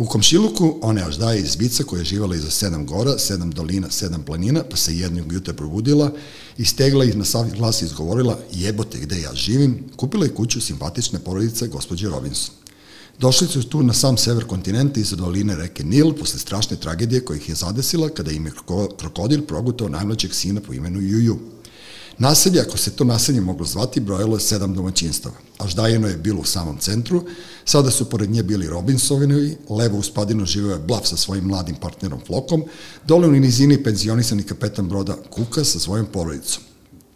U komšiluku ona još daje izbica koja je živala iza sedam gora, sedam dolina, sedam planina, pa se jednog jutra probudila i stegla ih na sav glas izgovorila jebote gde ja živim, kupila je kuću simpatične porodice gospođe Robinson. Došli su tu na sam sever kontinenta iza doline reke Nil posle strašne tragedije koja ih je zadesila kada im je krokodil progutao najmlađeg sina po imenu Juju. Naselje, ako se to naselje moglo zvati, brojalo je sedam domaćinstava. Aždajeno je bilo u samom centru, sada su pored nje bili Robinsovinovi, levo u spadinu živeo je Blav sa svojim mladim partnerom Flokom, dole u nizini penzionisani kapetan broda Kuka sa svojom porodicom.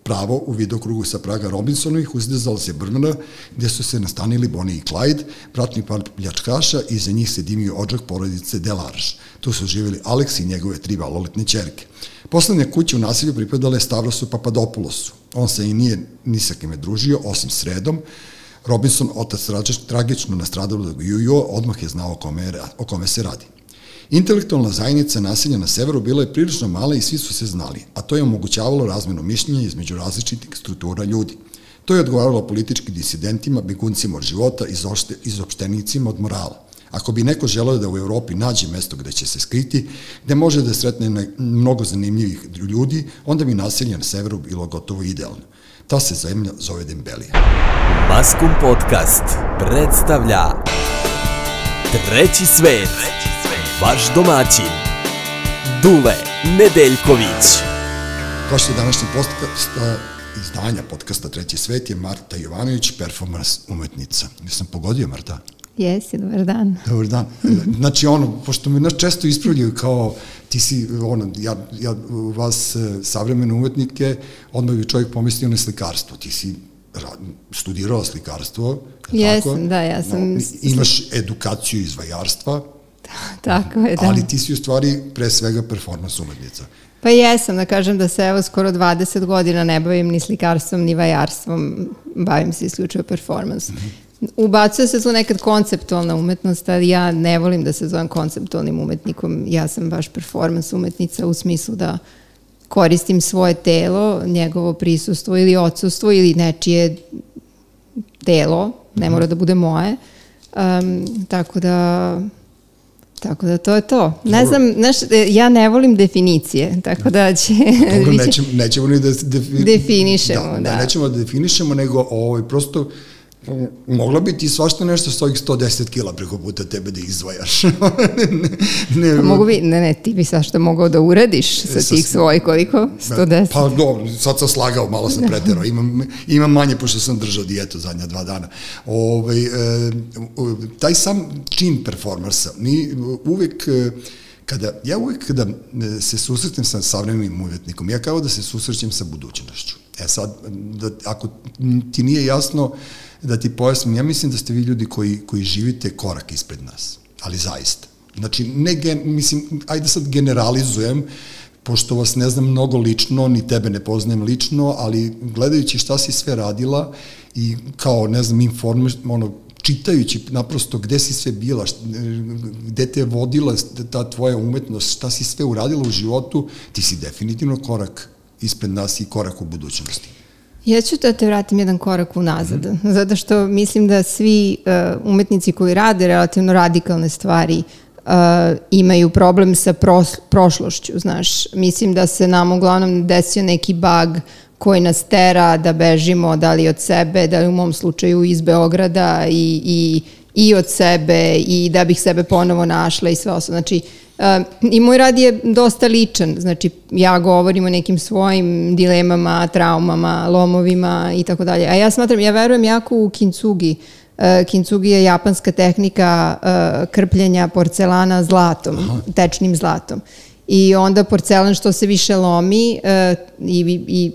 Pravo, u vidokrugu sa Praga Robinsonovih uzdezala se brvna gde su se nastanili Bonnie i Clyde, bratni par pljačkaša i za njih se dimio ođak porodice Delarš. Tu su živjeli Alex i njegove tri valoletne čerke. Poslednja kuća u nasilju pripadala je Stavrosu Papadopoulosu. On se i nije ni sa kime družio, osim sredom. Robinson, otac tragično nastradalo da Jujo, odmah je znao o kome, o kome se radi. Intelektualna zajednica naselja na severu bila je prilično mala i svi su se znali, a to je omogućavalo razmenu mišljenja između različitih struktura ljudi. To je odgovaralo politički disidentima, beguncima od života, izopštenicima od morala. Ako bi neko želeo da u Evropi nađe mesto gde će se skriti, gde može da sretne mnogo zanimljivih ljudi, onda bi naselje na severu bilo gotovo idealno. Ta se zemlja zove Dembelija. Maskum Podcast predstavlja Treći svet. Treći Vaš domaćin, Dule Nedeljković. Gošće današnjeg podcasta, izdanja podcasta Treći svet je Marta Jovanović, performance umetnica. Nisam pogodio, Marta? Jesi, dobar dan. Dobar dan. Znači, ono, pošto me nas često ispravljaju kao ti si, ono, ja, ja vas e, savremene umetnike, odmah bi čovjek pomislio na slikarstvo. Ti si studirala slikarstvo, Jesam, tako? da, ja sam... No, imaš edukaciju iz vajarstva, Tako je, da. Ali ti si u stvari pre svega performans umetnica. Pa jesam, da kažem da se evo skoro 20 godina ne bavim ni slikarstvom, ni vajarstvom, bavim se isključivo performans. Mm -hmm. Ubacuje se tu nekad konceptualna umetnost, ali ja ne volim da se zovem konceptualnim umetnikom, ja sam baš performans umetnica u smislu da koristim svoje telo, njegovo prisustvo ili odsustvo ili nečije telo, ne mora da bude moje, um, tako da Tako da to je to. Ne znam, znaš, e, ja ne volim definicije, tako da će... Dobro, nećemo, nećemo ni da defi... definišemo. Da, da, da, nećemo da definišemo, nego ovaj, prosto mogla bi ti svašta nešto s ovih 110 kila preko puta tebe da izdvajaš. ne, ne, pa mogu bi, ne, ne, ti bi svašta mogao da uradiš sa, sa tih svoj koliko? 110? Pa dobro, sad sam slagao, malo sam preterao, imam, imam manje pošto sam držao dijetu zadnja dva dana. Ove, ovaj, e, taj sam čin performersa, mi uvek e, kada, ja uvek kada se susretem sa savremenim umetnikom, ja kao da se susrećem sa budućnošću. E sad, da, ako ti nije jasno, da ti pojasnim, ja mislim da ste vi ljudi koji, koji živite korak ispred nas, ali zaista. Znači, ne, gen, mislim, ajde sad generalizujem, pošto vas ne znam mnogo lično, ni tebe ne poznajem lično, ali gledajući šta si sve radila i kao, ne znam, inform, ono, čitajući naprosto gde si sve bila, gde te je vodila ta tvoja umetnost, šta si sve uradila u životu, ti si definitivno korak ispred nas i korak u budućnosti. Ja ću da te vratim jedan korak unazad, mm -hmm. zato što mislim da svi uh, umetnici koji rade relativno radikalne stvari uh, imaju problem sa pros, prošlošću, znaš. Mislim da se nam uglavnom desio neki bug koji nas tera da bežimo da li od sebe, da li u mom slučaju iz Beograda i, i, i od sebe i da bih sebe ponovo našla i sve ostalo. Znači, uh, I moj rad je dosta ličan, znači ja govorim o nekim svojim dilemama, traumama, lomovima i tako dalje. A ja smatram, ja verujem jako u kintsugi. Kintsugi je japanska tehnika krpljenja porcelana zlatom, Aha. tečnim zlatom. I onda porcelan što se više lomi i, i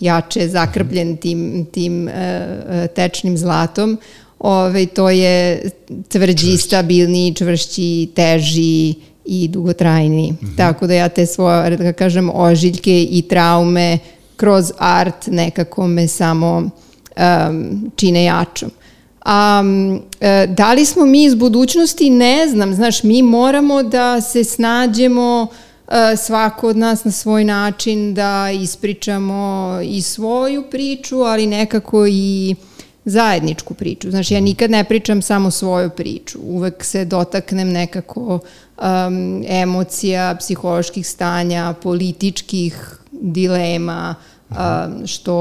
jače je zakrpljen tim, tim tečnim zlatom, Ove, ovaj, to je tvrđi, stabilniji, čvršći, teži i dugotrajniji. Mm -hmm. Tako da ja te svoje, da kažem, ožiljke i traume kroz art nekako me samo um, čine jačom. A um, da li smo mi iz budućnosti? Ne znam. Znaš, mi moramo da se snađemo uh, svako od nas na svoj način da ispričamo i svoju priču, ali nekako i zajedničku priču. Znači, ja nikad ne pričam samo svoju priču. Uvek se dotaknem nekako um, emocija, psiholoških stanja, političkih dilema, um, što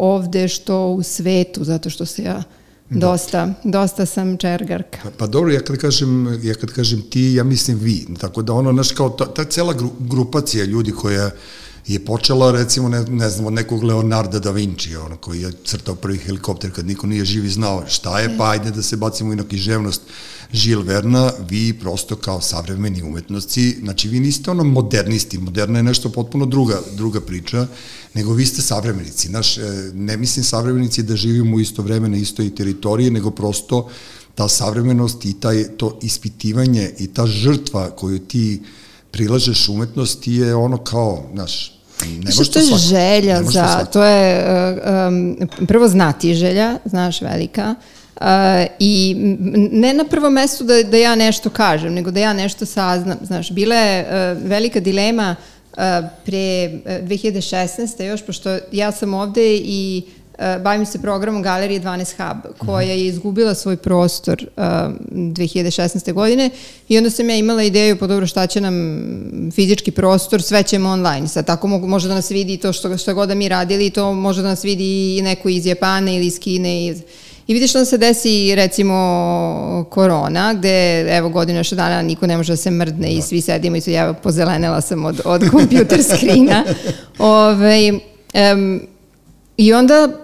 ovde, što u svetu, zato što se ja Da. Dosta, dosta sam čergarka. Pa, pa dobro, ja kad kažem, ja kad kažem ti, ja mislim vi. Tako da ono, znaš, kao ta, ta cela gru, grupacija ljudi koja je počela recimo ne, ne znam od nekog Leonarda da Vinci ono koji je crtao prvi helikopter kad niko nije živi znao šta je pa ajde da se bacimo i na književnost. Žil Verna vi prosto kao savremeni umetnosti znači vi niste ono modernisti moderna je nešto potpuno druga druga priča nego vi ste savremenici. Naš e, ne mislim savremenici da živimo isto vreme na istoj teritoriji nego prosto ta savremenost i taj to ispitivanje i ta žrtva koju ti prilažeš umetnosti je ono kao, znaš, ne može to je svako, želja za, to, to je um, prvo znati želja, znaš, velika, Uh, I ne na prvo mestu da, da ja nešto kažem, nego da ja nešto saznam. Znaš, bila je uh, velika dilema uh, pre uh, 2016. još, pošto ja sam ovde i uh, bavim se programom Galerije 12 Hub, koja je izgubila svoj prostor uh, 2016. godine i onda sam ja imala ideju, pa dobro šta će nam fizički prostor, sve ćemo online. Sad tako može da nas vidi to što, što god da mi radili, to može da nas vidi i neko iz Japana ili iz Kine. Iz, I vidiš da se desi recimo korona, gde evo godinu još dana niko ne može da se mrdne da. i svi sedimo i su ja pozelenela sam od, od kompjuter skrina. Ove, um, I onda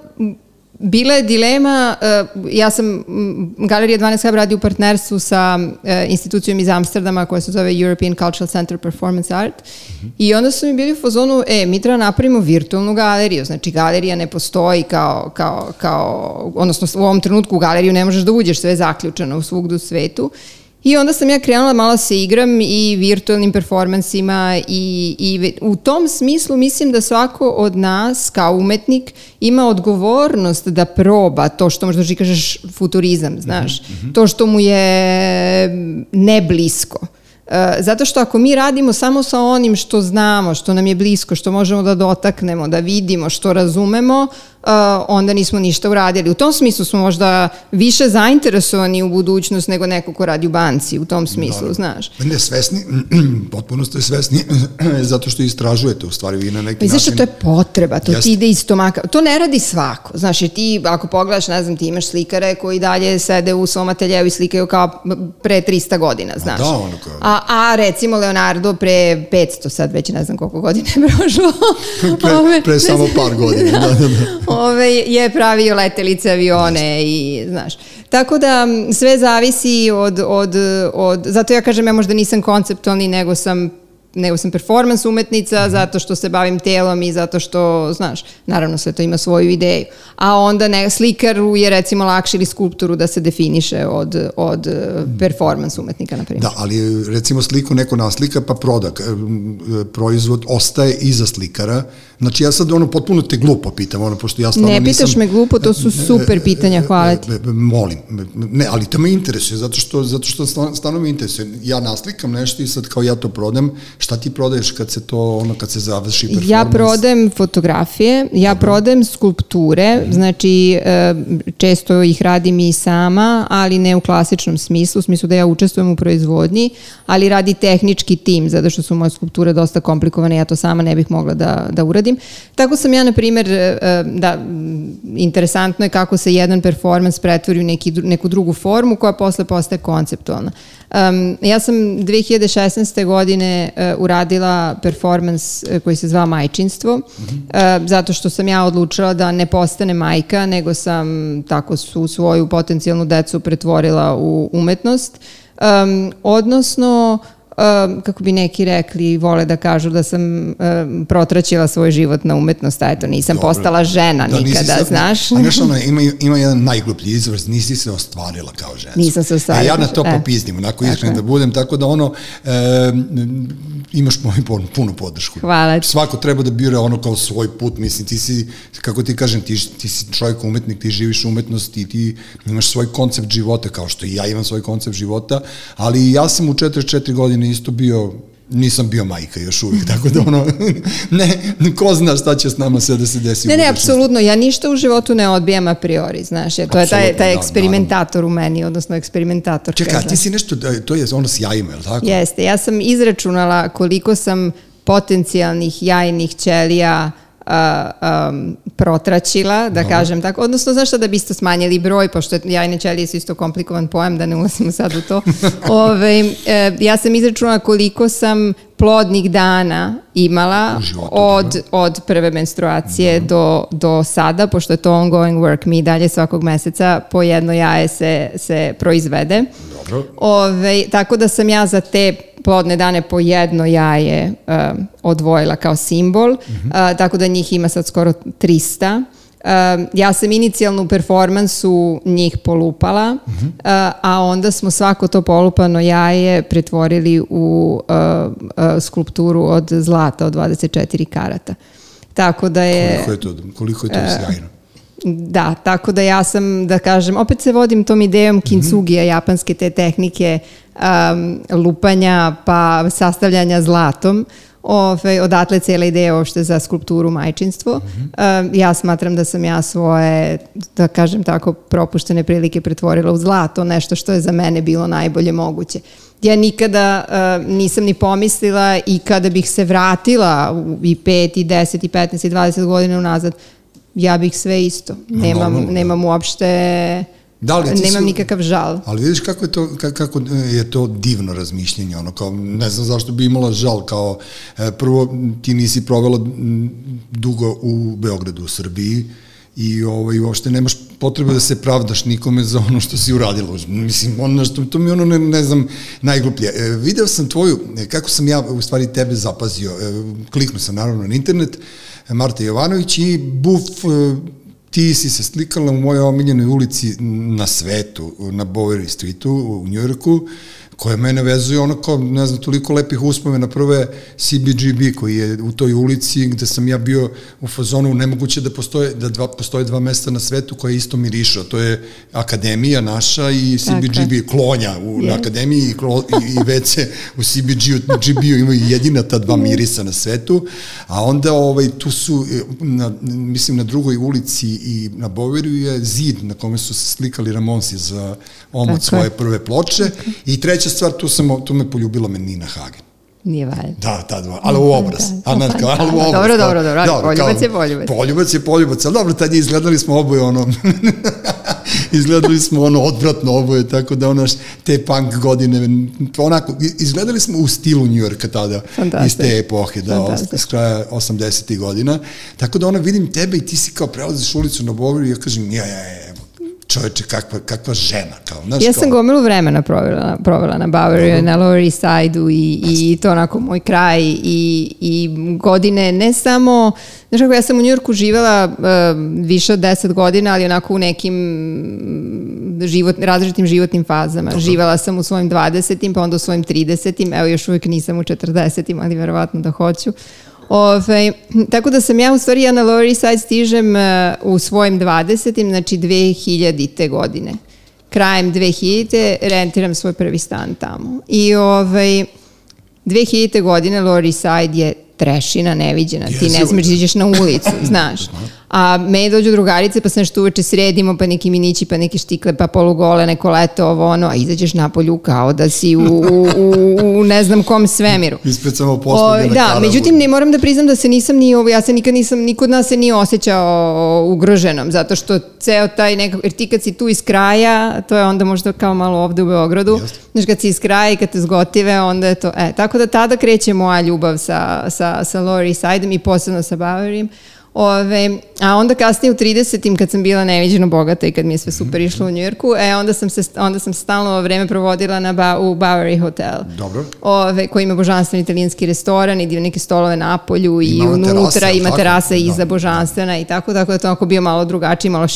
Bila je dilema, eh, ja sam Galerija 12 Hub radi u partnerstvu sa eh, institucijom iz Amsterdama koja se zove European Cultural Center Performance Art mm -hmm. i onda su mi bili u fazonu, e, mi treba napravimo virtualnu galeriju, znači galerija ne postoji kao, kao, kao, odnosno u ovom trenutku u galeriju ne možeš da uđeš, sve je zaključeno u svetu I onda sam ja krenula malo se igram i virtualnim performansima i, i u tom smislu mislim da svako od nas kao umetnik ima odgovornost da proba to što možda ti kažeš futurizam, znaš, mm -hmm. to što mu je neblisko. E, zato što ako mi radimo samo sa onim što znamo, što nam je blisko, što možemo da dotaknemo, da vidimo, što razumemo, uh, onda nismo ništa uradili. U tom smislu smo možda više zainteresovani u budućnost nego neko ko radi u banci, u tom smislu, da, znaš. Ne, svesni, potpuno ste svesni, zato što istražujete, u stvari vi na neki pa, način... Znaš, to je potreba, to Jeste. ti ide iz stomaka. To ne radi svako, znaš, jer ti, ako pogledaš, ne znam, ti imaš slikare koji dalje sede u svom ateljevu i slikaju kao pre 300 godina, znaš. A da, ono kao... A, a recimo Leonardo pre 500, sad već ne znam koliko godina je prošlo. pre, pre samo par godina, da, da, da ove, je pravio letelice, avione i, znaš. Tako da sve zavisi od, od, od, zato ja kažem ja možda nisam konceptualni, nego sam nego sam performans umetnica mm -hmm. zato što se bavim telom i zato što, znaš, naravno sve to ima svoju ideju. A onda ne, slikaru je recimo lakše ili skulpturu da se definiše od, od performans umetnika, na primjer. Da, ali recimo sliku neko naslika pa proda, proizvod ostaje iza slikara. Znači ja sad ono potpuno te glupo pitam, ono, pošto ja stvarno nisam... Ne pitaš me glupo, to su super pitanja, hvala ti. Molim, ne, ali to me interesuje, zato što, zato što stvarno me interesuje. Ja naslikam nešto i sad kao ja to prodam, Šta ti prodaješ kad se to, ono, kad se završi performans? Ja prodajem fotografije, ja Dobro. prodajem skulpture, mm. znači e, često ih radim i sama, ali ne u klasičnom smislu, u smislu da ja učestvujem u proizvodnji, ali radi tehnički tim, zato što su moje skulpture dosta komplikovane, ja to sama ne bih mogla da, da uradim. Tako sam ja, na primer, e, da, interesantno je kako se jedan performans pretvori u neki, neku drugu formu koja posle postaje konceptualna. Um, ja sam 2016. godine uh, uradila performans uh, koji se zva Majčinstvo, uh, zato što sam ja odlučila da ne postane majka, nego sam tako su svoju potencijalnu decu pretvorila u umetnost. Um, odnosno, um, kako bi neki rekli, vole da kažu da sam protraćila svoj život na umetnost, a eto, nisam Dobro. postala žena da, nikada, se, znaš. A znaš, ono, ima, ima jedan najgluplji izvrs, nisi se ostvarila kao žena. Nisam se ostvarila. E, ja na to e. popizdim, onako iskren da budem, tako da ono, e, imaš moju puno podršku. Hvala. Svako treba da bira ono kao svoj put, mislim, ti si, kako ti kažem, ti, ti si čovjek umetnik, ti živiš umetnost i ti imaš svoj koncept života, kao što i ja imam svoj koncept života, ali ja sam u 44 godine isto bio nisam bio majka još uvijek, tako da ono, ne, ko zna šta će s nama sve da se desi Ne, ne, apsolutno. Ja ništa u životu ne odbijam a priori, znaš. jer To je taj, taj da, eksperimentator u meni, odnosno eksperimentator. Čekaj, ti si nešto, da, to je ono s jajima, je li tako? Jeste, ja sam izračunala koliko sam potencijalnih jajnih ćelija a, um, protraćila, da kažem tako. Odnosno, znaš šta da bi isto smanjili broj, pošto jajne ćelije su isto komplikovan pojam, da ne ulazimo sad u to. Ove, e, ja sam izračunala koliko sam plodnih dana imala U životu, od, od prve menstruacije do, do sada, pošto je to ongoing work, mi dalje svakog meseca po jedno jaje se, se proizvede. Dobro. Ove, tako da sam ja za te plodne dane po jedno jaje um, odvojila kao simbol, uh, tako da njih ima sad skoro 300. Um, ja sam inicijalno u performansu njih polupala, uh, a onda smo svako to polupano jaje pretvorili u uh, uh, skulpturu od zlata od 24 karata. Tako da je... Koliko je to, koliko je to E, sjajno? Da, tako da ja sam, da kažem, opet se vodim tom idejom kintsugija, japanske te tehnike um, lupanja pa sastavljanja zlatom. Ove, odatle cijela ideja uopšte za skulpturu majčinstvo. Um, ja smatram da sam ja svoje, da kažem tako, propuštene prilike pretvorila u zlato, nešto što je za mene bilo najbolje moguće. Ja nikada uh, nisam ni pomislila i kada bih se vratila u i 5, i 10, i 15, i 20 godina unazad, ja bih sve isto. Nemam, normalno, da. nemam uopšte, Da li ti nemam si- nikakav žal. Ali vidiš kako je to, ka- kako je to divno razmišljenje, ono kao, ne znam zašto bi imala žal, kao, e, prvo ti nisi provela m, dugo u Beogradu, u Srbiji, i ovaj, uopšte nemaš potrebe da se pravdaš nikome za ono što si uradila. Mislim, ono što, to mi ono, ne, ne znam, najgluplje. E, video sam tvoju, e, kako sam ja u stvari tebe zapazio, e, kliknuo sam naravno na internet, e, Marta Jovanović i buf, e, ti si se slikala u mojoj omiljenoj ulici na svetu, na Bowery Streetu u Njujorku, koja mene vezuje ono kao, ne znam, toliko lepih uspomena. Prvo je CBGB koji je u toj ulici gde sam ja bio u fazonu nemoguće da postoje, da dva, postoje dva mesta na svetu koje isto mirišu. To je Akademija naša i CBGB, klonja u, na Je. Akademiji i, klo, i, i WC u CBGB-u imaju jedina ta dva mirisa na svetu, a onda ovaj, tu su, e, na, mislim, na drugoj ulici i na Boveriju je zid na kome su se slikali Ramonsi za omot Tako je. svoje prve ploče i treća stvar, tu, sam, tu me poljubila me Nina Hagen. Nije valjda. Da, ta dva, ali u obraz. Da, A, znaš, pa kao, da, ali u da, obraz. dobro, dobro, dobro, ali poljubac je poljubac. Poljubac je poljubac, ali dobro, tad je izgledali smo oboje ono, izgledali smo ono odvratno oboje, tako da ono, te punk godine, onako, izgledali smo u stilu New Yorka tada, iz te epohe, da, os, s kraja 80. godina, tako da ono, vidim tebe i ti si kao prelaziš ulicu na Boveru i ja kažem, ja, ja, ja, čoveče, kakva, kakva žena, kao, znaš, Ja kao, sam gomilu vremena provela, provela na Bowery, na Lower East Side-u i, i to onako moj kraj i, i godine ne samo, znaš kako ja sam u Njurku živela uh, više od 10 godina, ali onako u nekim život, različitim životnim fazama. Živala sam u svojim 20. pa onda u svojim 30. Evo još uvijek nisam u 40. ali verovatno da hoću. Ove, tako da sam ja u stvari ja na Lower East Side stižem uh, u svojim 20. znači 2000. godine. Krajem 2000. rentiram svoj prvi stan tamo. I ovaj, 2000. godine Lower East Side je trešina neviđena. Ti ne smiješ da iđeš na ulicu, znaš. A me dođu drugarice pa se nešto uveče sredimo, pa neki minići, pa neke štikle, pa polugole, neko leto, ovo ono, a izađeš napolju kao da si u, u, u, u ne znam kom svemiru. ispred samo postavljena da, karavu. međutim ne moram da priznam da se nisam ni ovo, ja se nikad nisam, niko od nas se nije osjećao ugroženom, zato što ceo taj nekako, jer ti kad si tu iz kraja, to je onda možda kao malo ovde u Beogradu, Jeste. znaš kad si iz kraja i kad te zgotive, onda je to, e, tako da tada kreće moja ljubav sa, sa, sa Lower East Side-om i posebno sa Boweryem. Ove, a onda kasnije u 30-im kad sam bila neviđeno bogata i kad mi je sve super išlo u Njujorku, e, onda sam se onda sam stalno vreme provodila na ba, u Bowery Hotel. Dobro. Ove, koji ima božanstveni italijanski restoran i neke stolove na polju i Ima unutra terasa, ima tako? terasa iza Da. božanstvena i tako, tako da to onako bio malo drugačiji, malo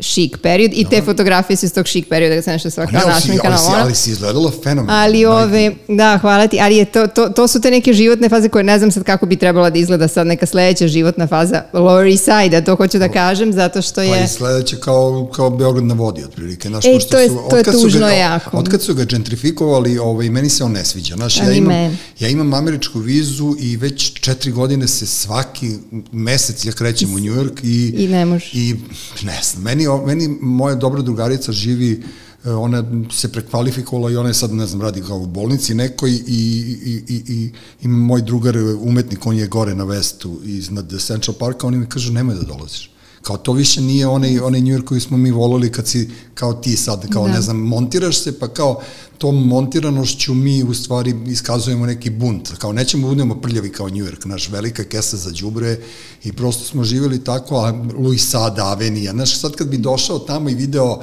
šik period i te fotografije su iz tog šik perioda kad sam nešto Pa Ne, ali si, našminkana. ali, ali si izgledala fenomenalno. Ali ove, da, hvala ti, ali je to, to, to su te neke životne faze koje ne znam sad kako bi trebala da izgleda sad neka sledeća životna faza Lower East Side-a, to hoću da kažem, zato što je... Pa i sledeće kao, kao Beograd na vodi, otprilike. Znaš, Ej, pošto to je- su, to je tužno ga, jako. Otkad su ga gentrifikovali, ovaj, meni se on ne sviđa. Znaš, ja imam, ja imam američku vizu i već četiri godine se svaki mesec ja krećem u New York i... I ne možeš. I ne znam, meni, meni moja dobra drugarica živi e, ona se prekvalifikovala i ona je sad, ne znam, radi kao u bolnici nekoj i, i, i, i, i moj drugar umetnik, on je gore na vestu iznad Central Parka, oni mi kažu nemoj da dolaziš. Kao to više nije onaj, onaj New York koji smo mi volili kad si kao ti sad, kao Da. ne znam, montiraš se pa kao tom montiranošću mi u stvari iskazujemo neki bunt, kao nećemo budemo prljavi kao New York, naš velika kesa za đubre i prosto smo živjeli tako, a Louis Sada, Avenija, znaš, sad kad bi došao tamo i video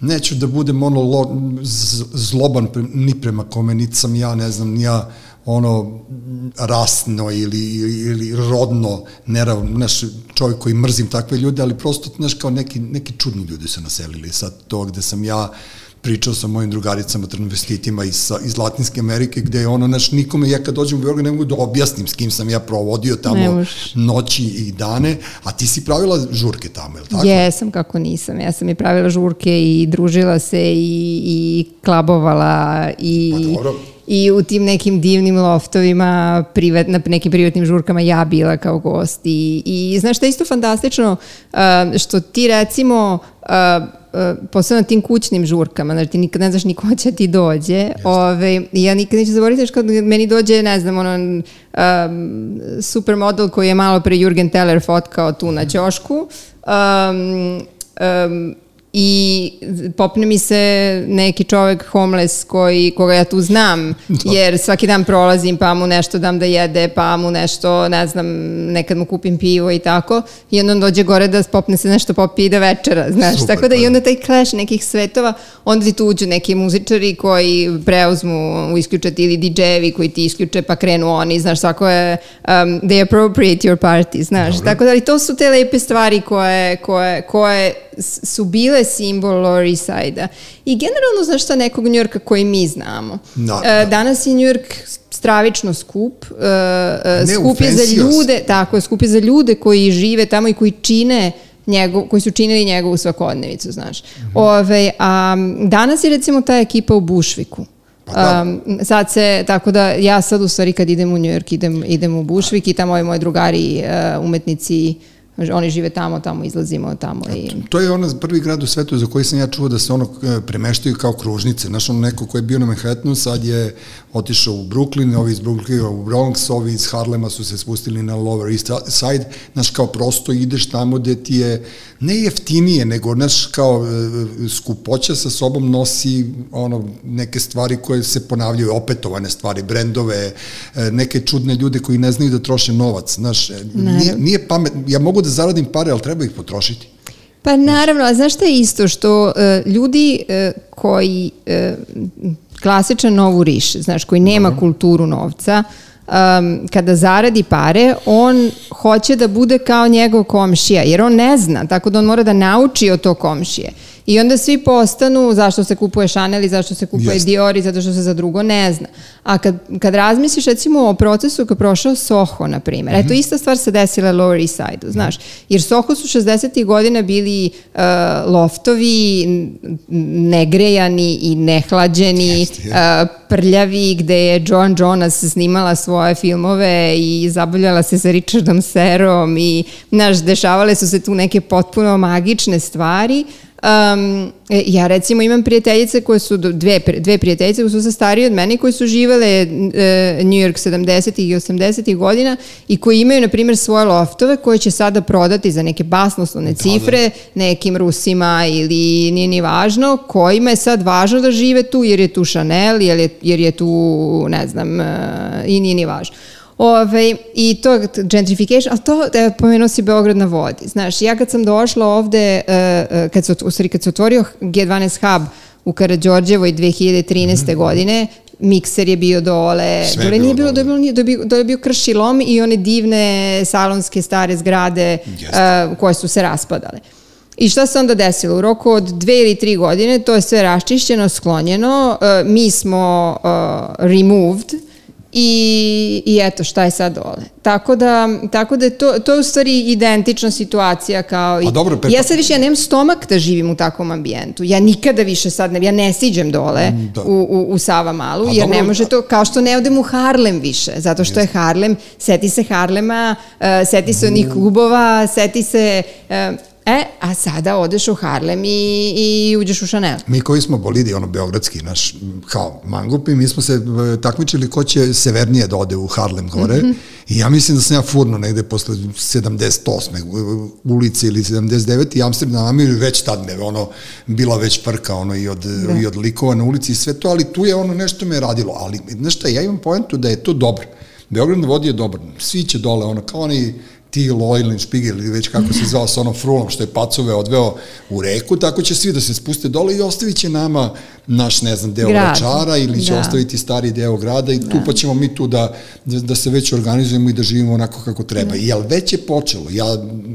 neću da budem ono lo, zloban pre, ni prema kome, niti sam ja, ne znam, ni ja ono rasno ili, ili, ili rodno nerav, znaš, čovjek koji mrzim takve ljude, ali prosto, znaš, kao neki, neki čudni ljudi su naselili. Sad to gde sam ja pričao sa mojim drugaricama, transvestitima iz, iz Latinske Amerike, gde je ono, znaš, nikome, ja kad dođem u Beograd ne mogu da objasnim s kim sam ja provodio tamo noći i dane, a ti si pravila žurke tamo, je li tako? Jesam, kako nisam. Ja sam i pravila žurke i družila se i, i klabovala i, Pa dobro. i u tim nekim divnim loftovima, privat, na nekim privatnim žurkama ja bila kao gost. I, i znaš šta je isto fantastično? Što ti recimo posebno na tim kućnim žurkama, znači ti nikad ne znaš ni ko će ti dođe. Ove, i ja nikad neću zaboraviti, znaš, kad meni dođe, ne znam, ono, um, supermodel koji je malo pre Jurgen Teller fotkao tu na ćošku. Um, um, i popne mi se neki čovek homeless koji, koga ja tu znam, jer svaki dan prolazim pa mu nešto dam da jede, pa mu nešto, ne znam, nekad mu kupim pivo i tako, i onda on dođe gore da popne se nešto popije i da večera, znaš, Super, tako da i da. onda taj clash nekih svetova, onda ti tu uđu neki muzičari koji preuzmu, isključati ili DJ-evi koji ti isključe pa krenu oni, znaš, svako je, um, they appropriate your party, znaš, Dobro. tako da ali to su te lepe stvari koje, koje, koje su bile simbol Lower East Side-a. I generalno, znaš šta, nekog Njurka koji mi znamo. Da, E, da. Danas je Njurk stravično skup. Ne, skup je za ljude, tako je, skup je za ljude koji žive tamo i koji čine njegov, koji su činili njegovu svakodnevicu, znaš. Mhm. Ove, a danas je recimo ta ekipa u Bušviku. Pa da. Um, sad se, tako da ja sad u stvari kad idem u New York idem, idem u Bušvik i tamo ovi moji drugari, uh, umetnici, oni žive tamo, tamo izlazimo tamo i... To je ono prvi grad u svetu za koji sam ja čuo da se ono e, premeštaju kao kružnice. Znaš, ono neko ko je bio na Manhattanu, sad je otišao u Brooklyn, ovi iz Brooklyna u Bronx, ovi iz Harlema su se spustili na Lower East Side. Znaš, kao prosto ideš tamo gde ti je ne jeftinije, nego, znaš, kao e, skupoća sa sobom nosi ono, neke stvari koje se ponavljaju, opetovane stvari, brendove, e, neke čudne ljude koji ne znaju da troše novac. Znaš, e, nije, nije pamet, ja mogu da zaradim pare, ali treba ih potrošiti. Pa naravno, a znaš šta je isto? Što e, ljudi e, koji e, klasičan novu riše, znaš, koji nema kulturu novca, um, kada zaradi pare, on hoće da bude kao njegov komšija, jer on ne zna, tako da on mora da nauči od tog komšije. I onda svi postanu zašto se kupuje Chanel i zašto se kupuje Jeste. Dior i zato što se za drugo ne zna. A kad, kad razmisliš recimo o procesu koji je prošao Soho, na primjer, eto ista stvar se desila Lower East Side-u, znaš, jer Soho su 60. godina bili uh, loftovi negrejani i nehlađeni, Jeste, uh, prljavi, gde je Joan Jonas snimala svoje filmove i zabavljala se sa Richardom Serom i, znaš, dešavale su se tu neke potpuno magične stvari, Um, ja recimo imam prijateljice koje su, dve, dve prijateljice koje su sa starije od mene koje su živele e, New York 70. i 80. godina i koji imaju na primjer svoje loftove koje će sada prodati za neke basnoslovne cifre nekim Rusima ili nije ni važno kojima je sad važno da žive tu jer je tu Chanel jer je, jer je tu ne znam e, i nije ni važno Ove, I to gentrification, a to e, pomenuo si Beograd na vodi. Znaš, ja kad sam došla ovde, e, e, kad se, u stvari kad se otvorio G12 hub u Karadžorđevoj 2013. godine, mikser je bio dole, Sve dole nije bilo, dole, nije, dole, bio, dole je bio kršilom i one divne salonske stare zgrade Jeste. e, koje su se raspadale. I šta se onda desilo? U roku od dve ili tri godine to je sve raščišćeno, sklonjeno, e, mi smo e, removed i, i eto šta je sad dole. Tako da, tako da je to, to je u stvari identična situacija kao i... A dobro, pre- ja sad više, ja nemam stomak da živim u takvom ambijentu. Ja nikada više sad ne, ja ne siđem dole da. u, u, u Sava Malu, A jer dobro, ne može to, kao što ne odem u Harlem više, zato što je Harlem, seti se Harlema, uh, seti se onih klubova, seti se... Uh, e, a sada odeš u Harlem i, i uđeš u Chanel. Mi koji smo bolidi, ono, beogradski, naš, kao mangupi, mi smo se e, takmičili ko će severnije da ode u Harlem gore Mhm. i ja mislim da sam ja furno negde posle 78. u- ulice ili 79. i Amsterdam ili već tad me, ono, bila već prka, ono, i od, i od likova na ulici i sve to, ali tu je ono nešto me radilo, ali, znaš šta, ja imam poentu da je to dobro. Beograd na vodi je dobar, svi će dole, ono, kao oni ti Lojlin Špigel ili već kako se zvao sa onom frulom što je pacove odveo u reku, tako će svi da se spuste dole i ostavit će nama naš, ne znam, deo Grad. Vračara ili će Da. ostaviti stari deo grada i tu pa ćemo mi tu da, da, da se već organizujemo i da živimo onako kako treba. I jel već je počelo, ja